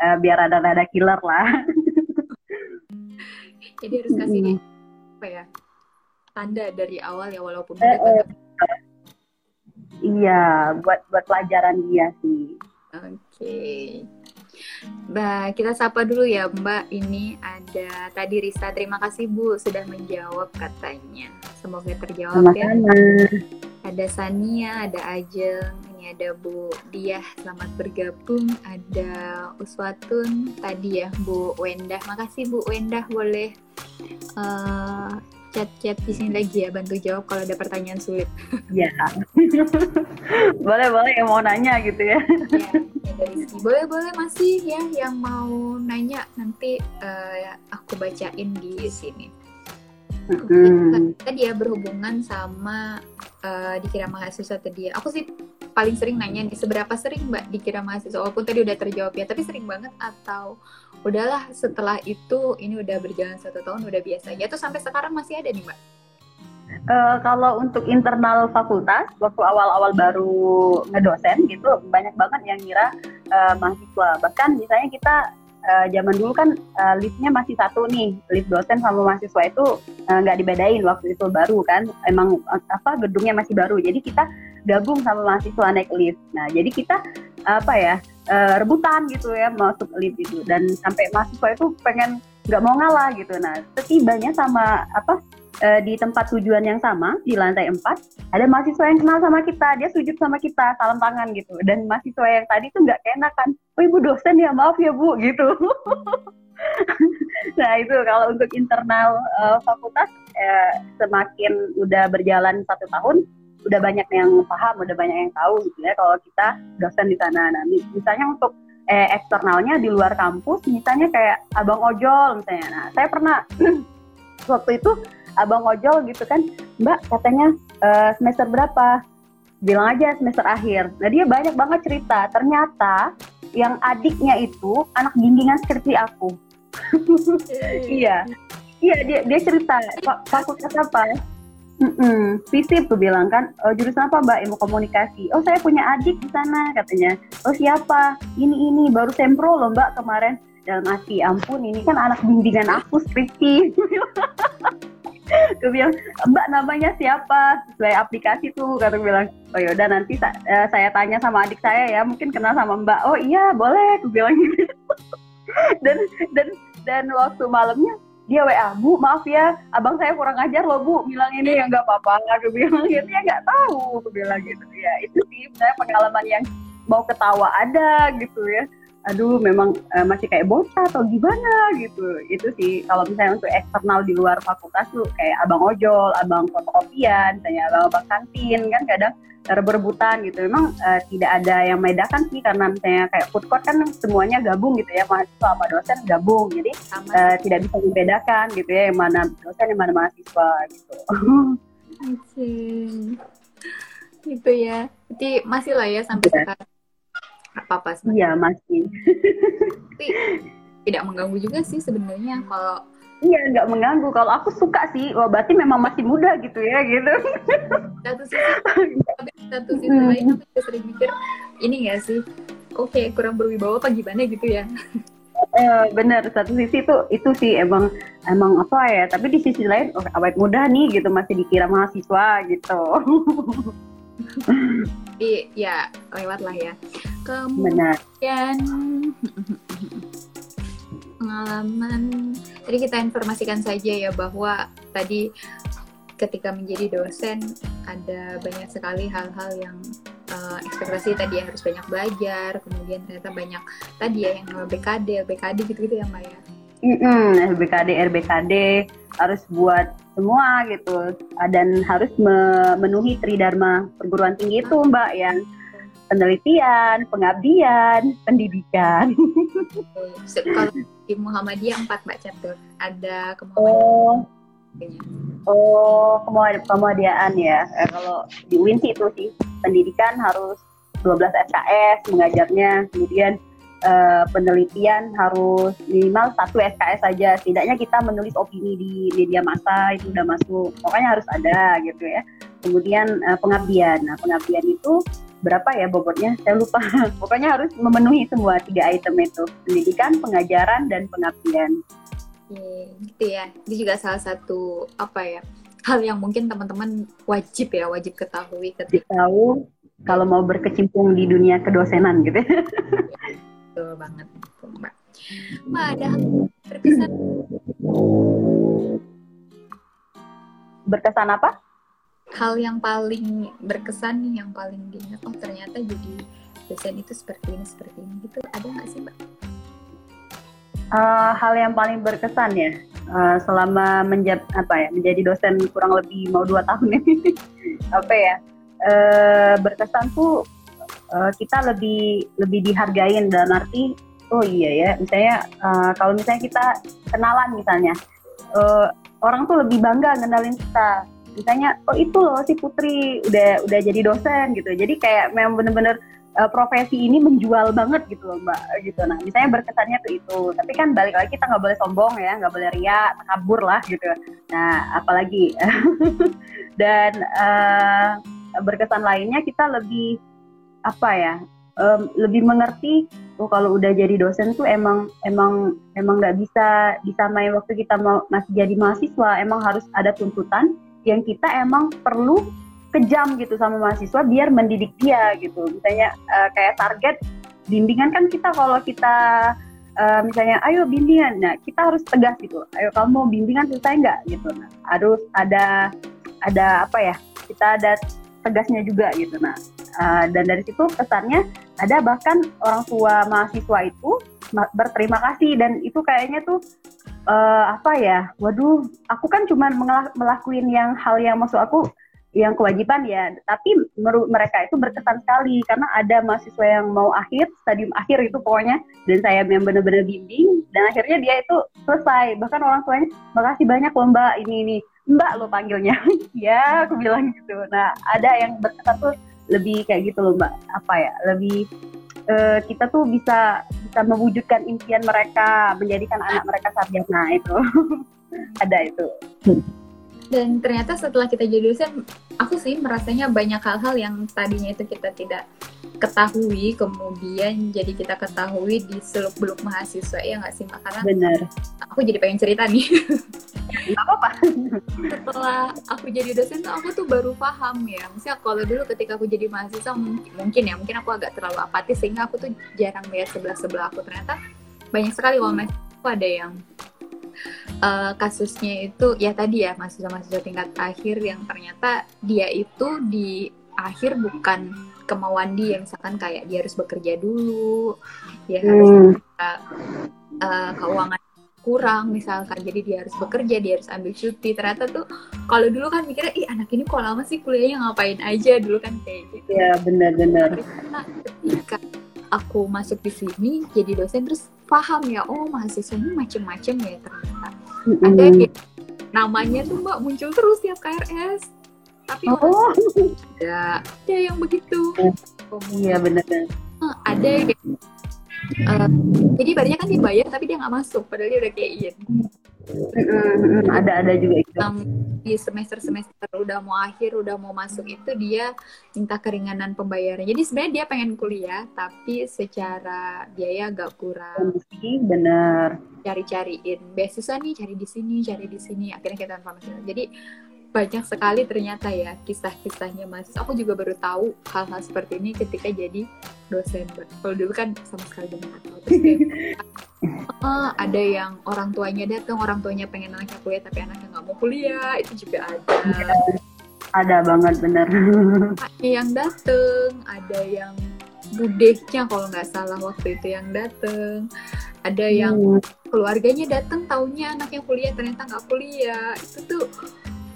Uh, <laughs> biar ada ada killer lah. Jadi harus kasih hmm. apa ya tanda dari awal ya walaupun uh, uh, Iya, buat buat pelajaran dia sih. Oke. Okay. Mbak, kita sapa dulu ya Mbak. Ini ada tadi Risa. Terima kasih Bu sudah menjawab katanya. Semoga terjawab Sama ya. Ada Sania, ada Ajeng, ini ada Bu Diah. Selamat bergabung. Ada Uswatun tadi ya Bu Wendah. Makasih Bu Wendah boleh uh, chat-chat di sini lagi ya bantu jawab kalau ada pertanyaan sulit. Ya. <laughs> boleh boleh yang mau nanya gitu ya. ya. Boleh boleh masih ya yang mau nanya nanti uh, aku bacain di sini. Hmm. Tadi ya berhubungan sama uh, dikira mahasiswa tadi ya. Aku sih paling sering nanya nih seberapa sering Mbak dikira mahasiswa walaupun tadi udah terjawab ya, tapi sering banget atau udahlah setelah itu ini udah berjalan satu tahun udah biasa ya tuh sampai sekarang masih ada nih Mbak? Uh, kalau untuk internal fakultas, waktu awal-awal baru ngedosen gitu, banyak banget yang ngira uh, mahasiswa. Bahkan misalnya kita uh, zaman dulu kan uh, liftnya masih satu nih lift dosen sama mahasiswa itu nggak uh, dibedain waktu itu baru kan emang apa gedungnya masih baru jadi kita gabung sama mahasiswa naik lift. Nah jadi kita apa ya uh, rebutan gitu ya masuk elit itu. Dan sampai mahasiswa itu pengen nggak mau ngalah gitu. Nah setibanya sama apa uh, di tempat tujuan yang sama di lantai 4 ada mahasiswa yang kenal sama kita. Dia sujud sama kita salam tangan gitu. Dan mahasiswa yang tadi tuh nggak kan oh ibu dosen ya maaf ya bu gitu. <laughs> Nah itu kalau untuk internal uh, fakultas uh, semakin udah berjalan satu tahun udah banyak yang paham udah banyak yang tahu gitu ya kalau kita dosen di sana. Nah misalnya untuk eh, eksternalnya di luar kampus misalnya kayak abang ojol misalnya. Nah saya pernah <clears throat> waktu itu abang ojol gitu kan mbak katanya uh, semester berapa? Bilang aja semester akhir. Nah dia banyak banget cerita. Ternyata yang adiknya itu anak bimbingan skripsi aku. <laughs> Iya. Iya dia dia cerita fakultas apa Mm-mm. Visip tuh bilang kan, oh, jurusan apa mbak? Ilmu komunikasi. Oh saya punya adik di sana katanya. Oh siapa? Ini ini baru sempro loh mbak kemarin. Dalam hati ampun ini kan anak bimbingan aku skripsi. <laughs> gue bilang mbak namanya siapa sesuai aplikasi tuh kata bilang oh yaudah nanti sa uh, saya tanya sama adik saya ya mungkin kenal sama mbak oh iya boleh gue bilang gitu <laughs> dan dan dan waktu malamnya dia WA bu maaf ya abang saya kurang ajar loh bu bilang ini ya nggak apa-apa. Gue bilang gitu ya nggak tahu gue bilang gitu. Ya itu sih saya pengalaman yang mau ketawa ada gitu ya aduh memang uh, masih kayak bocah atau gimana gitu itu sih kalau misalnya untuk eksternal di luar fakultas tuh kayak abang ojol abang fotokopian misalnya abang abang kantin kan kadang berebutan gitu memang uh, tidak ada yang membedakan sih karena misalnya kayak food court kan semuanya gabung gitu ya mahasiswa sama dosen gabung jadi uh, tidak bisa membedakan gitu ya yang mana dosen yang mana mahasiswa gitu <laughs> Oke. Gitu ya. Jadi masih lah ya sampai ya. sekarang apa-apa Iya masih. Tapi tidak mengganggu juga sih sebenarnya kalau Iya nggak mengganggu. Kalau aku suka sih, wah berarti memang masih muda gitu ya gitu. Satu sisi, satu sisi hmm. lain aku sering mikir ini ya sih, oke okay, kurang berwibawa apa gimana gitu ya. Eh, bener satu sisi itu itu sih emang emang apa ya tapi di sisi lain oh, awet muda nih gitu masih dikira mahasiswa gitu <laughs> Iya, ya lewat lah ya. Kemudian pengalaman. Tadi kita informasikan saja ya bahwa tadi ketika menjadi dosen ada banyak sekali hal-hal yang uh, ekspektasi tadi harus banyak belajar kemudian ternyata banyak tadi ya yang BKD BKD gitu-gitu ya Mbak ya mm BKD RBKD harus buat semua gitu dan harus memenuhi tridharma perguruan tinggi itu mbak yang penelitian, pengabdian, pendidikan. Kalau di Muhammadiyah empat mbak catur ada kemuhammadiyaan. Oh, oh kemuhammadiyaan ya. Eh, kalau di UIN sih itu sih pendidikan harus 12 SKS mengajarnya, kemudian uh, penelitian harus minimal satu SKS saja. Setidaknya kita menulis opini di media massa itu udah masuk. Pokoknya harus ada gitu ya. Kemudian uh, pengabdian. Nah, pengabdian itu berapa ya bobotnya? Saya lupa. <laughs> Pokoknya harus memenuhi semua tiga item itu. Pendidikan, pengajaran, dan pengabdian. Oke, gitu ya. Ini juga salah satu apa ya? Hal yang mungkin teman-teman wajib ya, wajib ketahui ketika tahu kalau mau berkecimpung di dunia kedosenan gitu. <laughs> betul banget mbak. Mbak ada berkesan? Berkesan apa? Hal yang paling berkesan nih yang paling diingat. Oh ternyata jadi dosen itu seperti ini seperti ini gitu. Ada nggak sih mbak? Uh, hal yang paling berkesan ya? Uh, selama menjadi apa ya menjadi dosen kurang lebih mau dua tahun ini. <laughs> Apa ya? Uh, berkesan tuh uh, kita lebih lebih dihargain dalam arti oh iya ya misalnya uh, kalau misalnya kita kenalan misalnya uh, orang tuh lebih bangga ngenalin kita. Misalnya oh itu loh si Putri udah udah jadi dosen gitu. Jadi kayak memang bener-bener uh, profesi ini menjual banget gitu loh mbak gitu. Nah misalnya berkesannya tuh itu. Tapi kan balik lagi kita nggak boleh sombong ya nggak boleh ria kabur lah gitu. Nah apalagi. <laughs> Dan uh, berkesan lainnya kita lebih apa ya um, lebih mengerti oh kalau udah jadi dosen tuh emang emang emang nggak bisa disamai waktu kita mau masih jadi mahasiswa emang harus ada tuntutan yang kita emang perlu kejam gitu sama mahasiswa biar mendidik dia gitu. Misalnya uh, kayak target bimbingan kan kita kalau kita uh, misalnya ayo bimbingan nah kita harus tegas gitu ayo kamu mau bimbingan selesai nggak? gitu. Nah harus ada ada apa ya kita ada tegasnya juga gitu. Nah uh, dan dari situ kesannya ada bahkan orang tua mahasiswa itu berterima kasih dan itu kayaknya tuh uh, apa ya waduh aku kan cuma melakukan yang hal yang maksud aku yang kewajiban ya tapi menurut mereka itu berkesan sekali karena ada mahasiswa yang mau akhir stadium akhir itu pokoknya dan saya yang benar-benar bimbing dan akhirnya dia itu selesai. Bahkan orang tuanya makasih banyak loh mbak ini ini. Mbak lo panggilnya. <laughs> Ya aku bilang gitu. Nah ada yang berkesan tuh lebih kayak gitu loh mbak. Apa ya lebih uh, kita tuh bisa bisa mewujudkan impian mereka menjadikan anak mereka sarjana itu. <laughs> Ada itu dan ternyata setelah kita jadi dosen aku sih merasanya banyak hal-hal yang tadinya itu kita tidak ketahui kemudian jadi kita ketahui di seluk beluk mahasiswa ya nggak sih karena benar. aku jadi pengen cerita nih. <laughs> Nggak apa-apa. Setelah aku jadi dosen tuh aku tuh baru paham ya. Misalnya kalau dulu ketika aku jadi mahasiswa mungkin, mungkin ya mungkin aku agak terlalu apatis sehingga aku tuh jarang lihat sebelah sebelah aku. Ternyata banyak sekali kalau mahasiswa ada yang uh, kasusnya itu ya tadi ya mahasiswa-mahasiswa tingkat akhir yang ternyata dia itu di akhir bukan kemauan dia. Misalkan kayak dia harus bekerja dulu dia hmm. harus uh, keuangan kurang misalkan. Jadi dia harus bekerja dia harus ambil cuti. Ternyata tuh kalau dulu kan mikirnya ih anak ini kok lama sih kuliahnya ngapain aja? Dulu kan kayak gitu. Ya benar-benar. Ketika aku masuk di sini jadi dosen terus paham ya oh mahasiswa ini macem-macem ya ternyata. Mm-hmm. ada yang namanya tuh mbak muncul terus tiap KRS tapi oh. ada ada yang begitu. Iya benar ada yang uh, jadi barunya kan dibayar tapi dia nggak masuk padahal dia udah kayak ada ada juga itu. Yang di semester semester udah mau akhir udah mau masuk itu dia minta keringanan pembayaran jadi sebenarnya dia pengen kuliah tapi secara biaya agak kurang. Benar. Cari-cariin. Beasiswa nih cari di sini cari di sini. Akhirnya kita informasi. Jadi banyak sekali ternyata ya kisah-kisahnya mas. Aku juga baru tahu hal-hal seperti ini ketika jadi dosen kalau dulu kan sama sekali belum tahu. Uh, <laughs> ada yang orang tuanya datang orang tuanya pengen anaknya kuliah tapi anaknya nggak mau kuliah. Itu juga ada. Ada banget bener. <laughs> Ada yang dateng ada yang budehnya kalau nggak salah waktu itu yang dateng ada yang hmm. keluarganya dateng taunya anaknya kuliah ternyata nggak kuliah. Itu tuh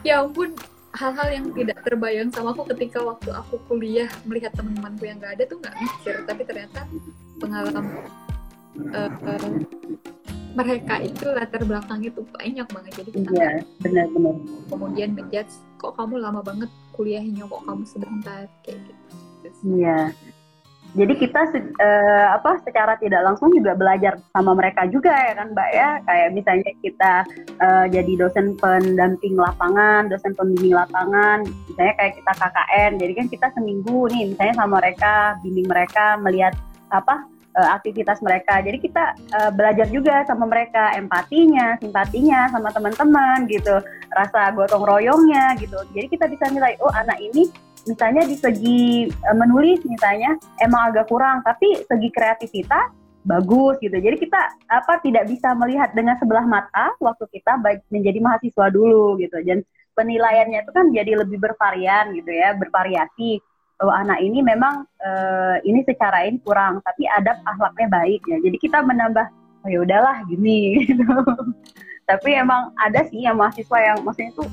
ya ampun hal-hal yang tidak terbayang sama aku ketika waktu aku kuliah melihat teman-temanku yang nggak ada tuh nggak mikir. Tapi ternyata pengalaman uh, uh, mereka itu latar belakangnya tuh banyak banget. Jadi kita iya, benar-benar kemudian menjudge kok kamu lama banget kuliahnya kok kamu sebentar? Kayak gitu. Iya jadi kita uh, apa secara tidak langsung juga belajar sama mereka juga ya kan mbak ya? Kayak misalnya kita uh, jadi dosen pendamping lapangan dosen pembimbing lapangan misalnya kayak kita KKN jadi kan kita seminggu nih misalnya sama mereka bimbing mereka melihat apa uh, aktivitas mereka. Jadi kita uh, belajar juga sama mereka empatinya simpatinya sama teman-teman gitu rasa gotong royongnya gitu. Jadi kita bisa nilai oh anak ini misalnya di segi uh, menulis misalnya emang agak kurang tapi segi kreativitas bagus gitu. Jadi kita apa tidak bisa melihat dengan sebelah mata waktu kita menjadi mahasiswa dulu gitu. Dan penilaiannya itu kan jadi lebih bervarian gitu ya bervariasi. Oh anak ini memang uh, ini secara ini kurang tapi adab akhlaknya baik ya. Jadi kita menambah oh ya udahlah gini <laughs> gitu. Tapi emang ada sih yang mahasiswa yang maksudnya tuh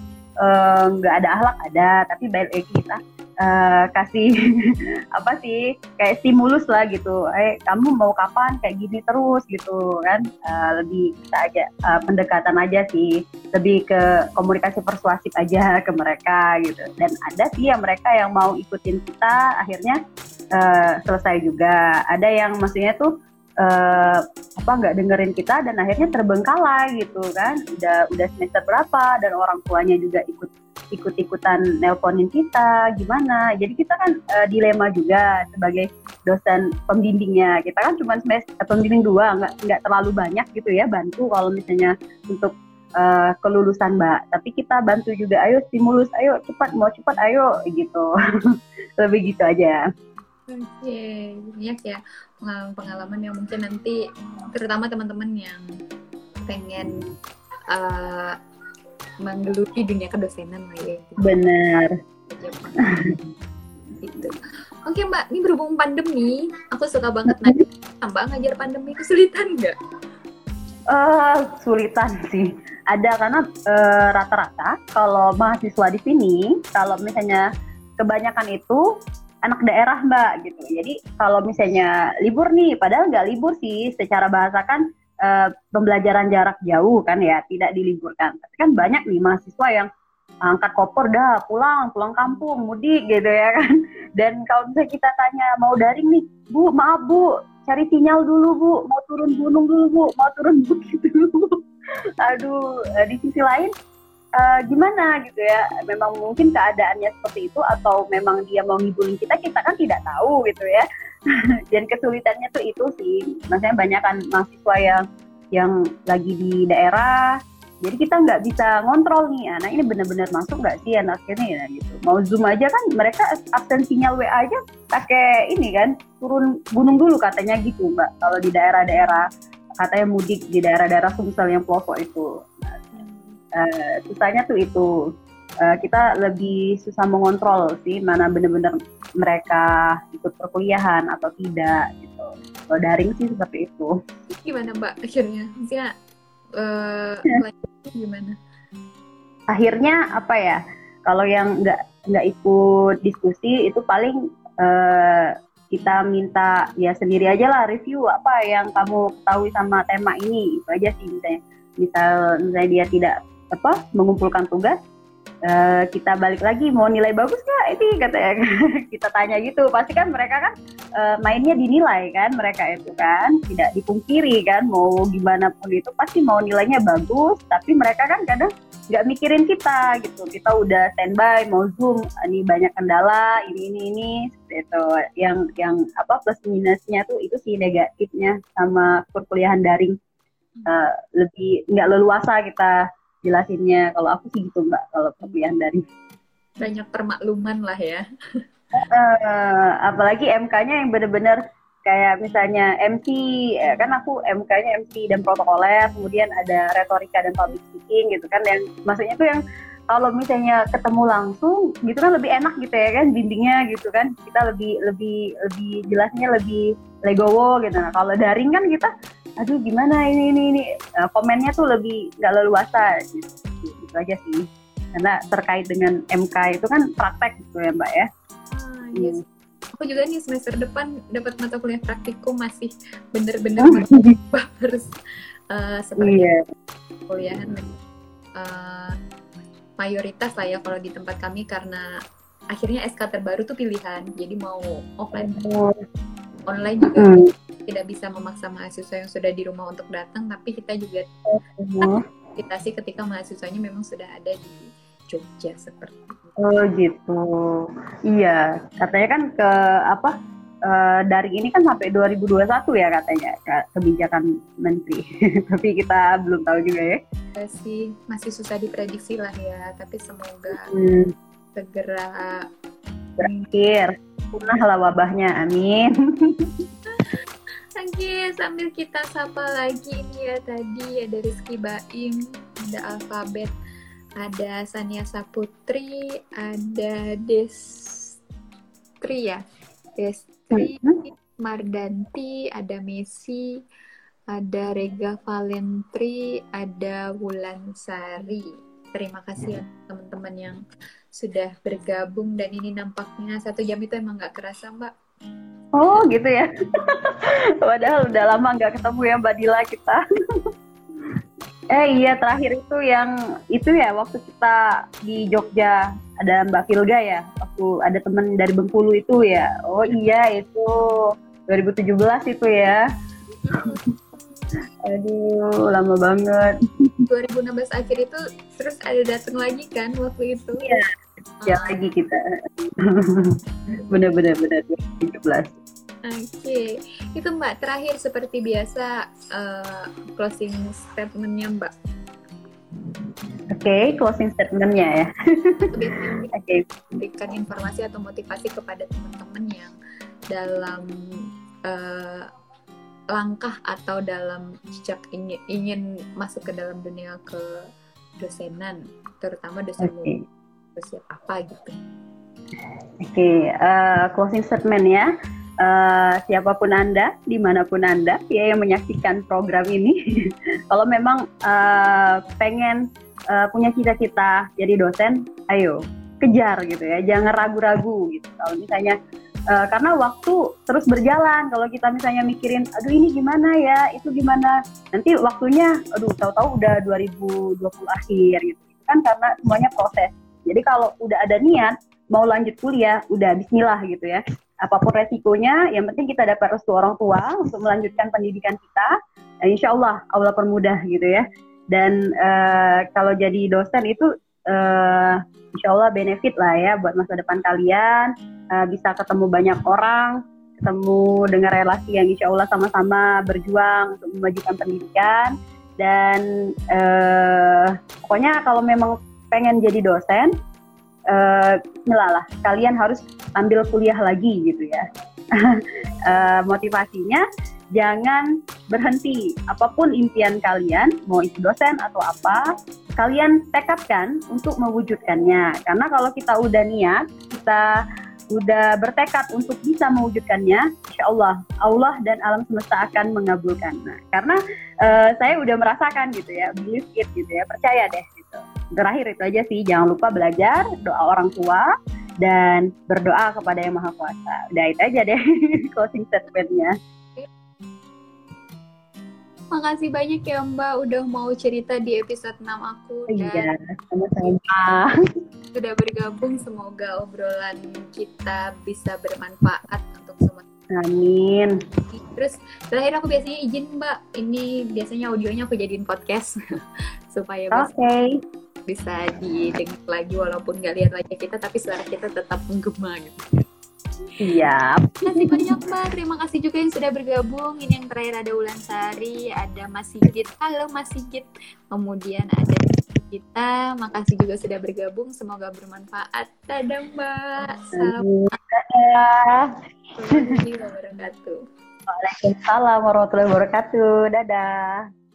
nggak uh, ada akhlak ada. Tapi baik kita uh, kasih <laughs> apa sih kayak stimulus lah gitu. Eh kamu mau kapan kayak gini terus gitu kan. Uh, lebih kita aja uh, pendekatan aja sih. Lebih ke komunikasi persuasif aja <laughs> ke mereka gitu. Dan ada sih yang mereka yang mau ikutin kita akhirnya uh, selesai juga. Ada yang maksudnya tuh uh, apa nggak dengerin kita dan akhirnya terbengkalai gitu kan. Udah udah semester berapa dan orang tuanya juga ikut ikut-ikutan nelponin kita gimana? Jadi kita kan uh, dilema juga sebagai dosen pembimbingnya. Kita kan cuma semester eh, pembimbing dua nggak nggak terlalu banyak gitu ya bantu kalau misalnya untuk uh, kelulusan mbak. Tapi kita bantu juga ayo stimulus ayo cepat mau cepat ayo gitu. <laughs> Lebih gitu aja. Oke, okay. banyak ya pengalaman-pengalaman yang mungkin nanti terutama teman-teman yang pengen menggeluti dunia kedosenan lah ya. Benar. <laughs> Itu. Oke mbak, ini berhubung pandemi, aku suka banget nanya, mbak ngajar pandemi kesulitan nggak? Uh, sulitan sih. Ada karena uh, rata-rata kalau mahasiswa di sini, kalau misalnya kebanyakan itu anak daerah mbak gitu. Jadi kalau misalnya libur nih, padahal nggak libur sih, secara bahasa kan uh, pembelajaran jarak jauh kan ya, tidak diliburkan. Tapi kan banyak nih mahasiswa yang angkat koper dah pulang pulang kampung mudik gitu ya kan. <laughs> Dan kalau misalnya kita tanya mau daring nih? Bu maaf bu cari sinyal dulu bu. Mau turun gunung dulu bu. Mau turun <laughs> bukit dulu. Bu aduh eh, di sisi lain uh, gimana gitu ya? Memang mungkin keadaannya seperti itu atau memang dia mau ngibulin kita kita kan tidak tahu gitu ya <laughs> dan kesulitannya tuh itu sih. Maksudnya banyak kan mahasiswa yang yang lagi di daerah. Jadi kita nggak bisa ngontrol nih anak ini benar-benar masuk nggak sih anak ini ya gitu. Mau zoom aja kan mereka absen sinyal WA aja pakai ini kan turun gunung dulu katanya gitu mbak. Kalau di daerah-daerah katanya mudik di daerah-daerah Sumsel yang pelosok itu. Uh, susahnya tuh itu uh, kita lebih susah mengontrol sih mana benar-benar mereka ikut perkuliahan atau tidak gitu. Kalau daring sih seperti itu. Gimana mbak akhirnya? Maksudnya uh, gimana? Akhirnya apa ya? Kalau yang nggak nggak ikut diskusi itu paling uh, kita minta ya sendiri aja lah review apa yang kamu ketahui sama tema ini. Itu aja sih misalnya misal misalnya dia tidak apa mengumpulkan tugas uh, kita balik lagi mau nilai bagus nggak ini katanya. <laughs> Kita tanya gitu. Pasti kan mereka kan uh, mainnya dinilai kan mereka itu kan. Tidak dipungkiri kan mau gimana pun itu. Pasti mau nilainya bagus tapi mereka kan kadang nggak mikirin kita gitu. Kita udah standby mau zoom ini banyak kendala ini ini ini itu. Yang yang apa plus minusnya tuh itu sih negatifnya sama perkuliahan daring. Uh, lebih nggak leluasa kita jelasinnya. Kalau aku sih gitu mbak kalau perkuliahan dari banyak permakluman lah ya. Uh, apalagi MK-nya yang benar-benar kayak misalnya MC ya kan aku MK-nya MC dan protokoler kemudian ada retorika dan public speaking gitu kan yang maksudnya tuh yang kalau misalnya ketemu langsung gitu kan lebih enak gitu ya kan dindingnya gitu kan kita lebih lebih lebih jelasnya lebih legowo gitu. Nah kalau daring kan kita aduh gimana ini ini ini nah, komennya tuh lebih nggak leluasa gitu, gitu aja sih karena terkait dengan MK itu kan praktek gitu ya mbak ya ah, yes. hmm. aku juga nih semester depan dapat mata kuliah praktikum masih bener-bener oh. <laughs> harus uh, seperti yeah. kuliahan uh, mayoritas lah ya kalau di tempat kami karena akhirnya SK terbaru tuh pilihan jadi mau offline oh. Online juga hmm tidak bisa memaksa mahasiswa yang sudah di rumah untuk datang, tapi kita juga oh. sih ketika mahasiswanya memang sudah ada di Jogja seperti itu. Oh gitu. Iya, katanya kan ke apa? Uh, dari ini kan sampai 2021 ya katanya kebijakan menteri. <laughs> tapi kita belum tahu juga ya. Masih masih susah diprediksi lah ya, tapi semoga hmm. segera berakhir. Punah lah wabahnya, amin. Oke, sambil kita sapa lagi ini ya tadi ada Rizky Baim, ada Alfabet, ada Sania Saputri, ada Destri ya, Destri, mm-hmm. Mardanti, ada Messi, ada Rega Valentri, ada Wulan Sari. Terima kasih ya teman-teman yang sudah bergabung dan ini nampaknya satu jam itu emang nggak kerasa mbak Oh gitu ya. <laughs> Padahal udah lama nggak ketemu ya Mbak Dila kita. <laughs> eh iya terakhir itu yang itu ya waktu kita di Jogja ada Mbak Filga ya. Waktu ada temen dari Bengkulu itu ya. Oh iya itu 2017 itu ya. <laughs> Aduh, lama banget. 2016 akhir itu terus ada datang lagi kan waktu itu. Iya, ya lagi kita benar-benar <laughs> benar 2017 Oke, okay. itu Mbak terakhir seperti biasa uh, closing statementnya Mbak. Oke, okay, closing statementnya ya. <laughs> Oke, berikan informasi atau motivasi kepada teman-teman yang dalam uh, langkah atau dalam jejak ingin, ingin masuk ke dalam dunia ke dosenan, terutama dosen okay. usia apa gitu? Oke, okay, uh, closing statement ya. Uh, siapa pun anda, di mana pun anda, ya yang menyaksikan program ini, <laughs> kalau memang uh, pengen uh, punya cita-cita jadi dosen, ayo kejar gitu ya, jangan ragu-ragu gitu. Kalau misalnya uh, karena waktu terus berjalan. Kalau kita misalnya mikirin aduh ini gimana ya? Itu gimana? Nanti waktunya aduh tahu-tahu udah 2020 akhir gitu. Kan karena semuanya proses. Jadi kalau udah ada niat mau lanjut kuliah udah Bismillah gitu ya. Apa pun resikonya yang penting kita dapat restu orang tua untuk melanjutkan pendidikan kita. Dan insya Allah Allah permudah gitu ya. Dan uh, kalau jadi dosen itu uh, insya Allah benefit lah ya buat masa depan kalian uh, bisa ketemu banyak orang ketemu dengan relasi yang insya Allah sama-sama berjuang untuk memajukan pendidikan. Dan uh, pokoknya kalau memang pengen jadi dosen uh, lah kalian harus ambil kuliah lagi gitu ya. Uh, <laughs> motivasinya jangan berhenti. Apa pun impian kalian mau itu dosen atau apa kalian tekadkan untuk mewujudkannya. Karena kalau kita udah niat kita udah bertekad untuk bisa mewujudkannya, insya Allah Allah dan alam semesta akan mengabulkan. Nah, karena uh, saya udah merasakan gitu ya, believe it gitu ya, percaya deh gitu. Terakhir itu aja sih, jangan lupa belajar, doa orang tua, dan berdoa kepada yang maha kuasa. Udah itu aja deh <laughs> closing statementnya. Makasih banyak ya Mbak udah mau cerita di episode 6 aku. Iya, sama-sama. Sudah bergabung, semoga obrolan kita bisa bermanfaat untuk semua. Amin. Terus terakhir aku biasanya izin Mbak, ini biasanya audionya aku jadiin podcast <laughs> supaya okay. bisa didengar lagi walaupun nggak lihat wajah kita tapi suara kita tetap menggema gitu. Siap. Terima kasih banyak Mbak. Terima kasih juga yang sudah bergabung. Ini yang terakhir ada Ulan Sari, ada Mas Sigit. Halo Mas Sigit. Kemudian ada kita. Makasih juga sudah bergabung. Semoga bermanfaat. Dadah Mbak. Waalaikumsalam warahmatullahi wabarakatuh. Waalaikumsalam warahmatullahi wabarakatuh. Dadah.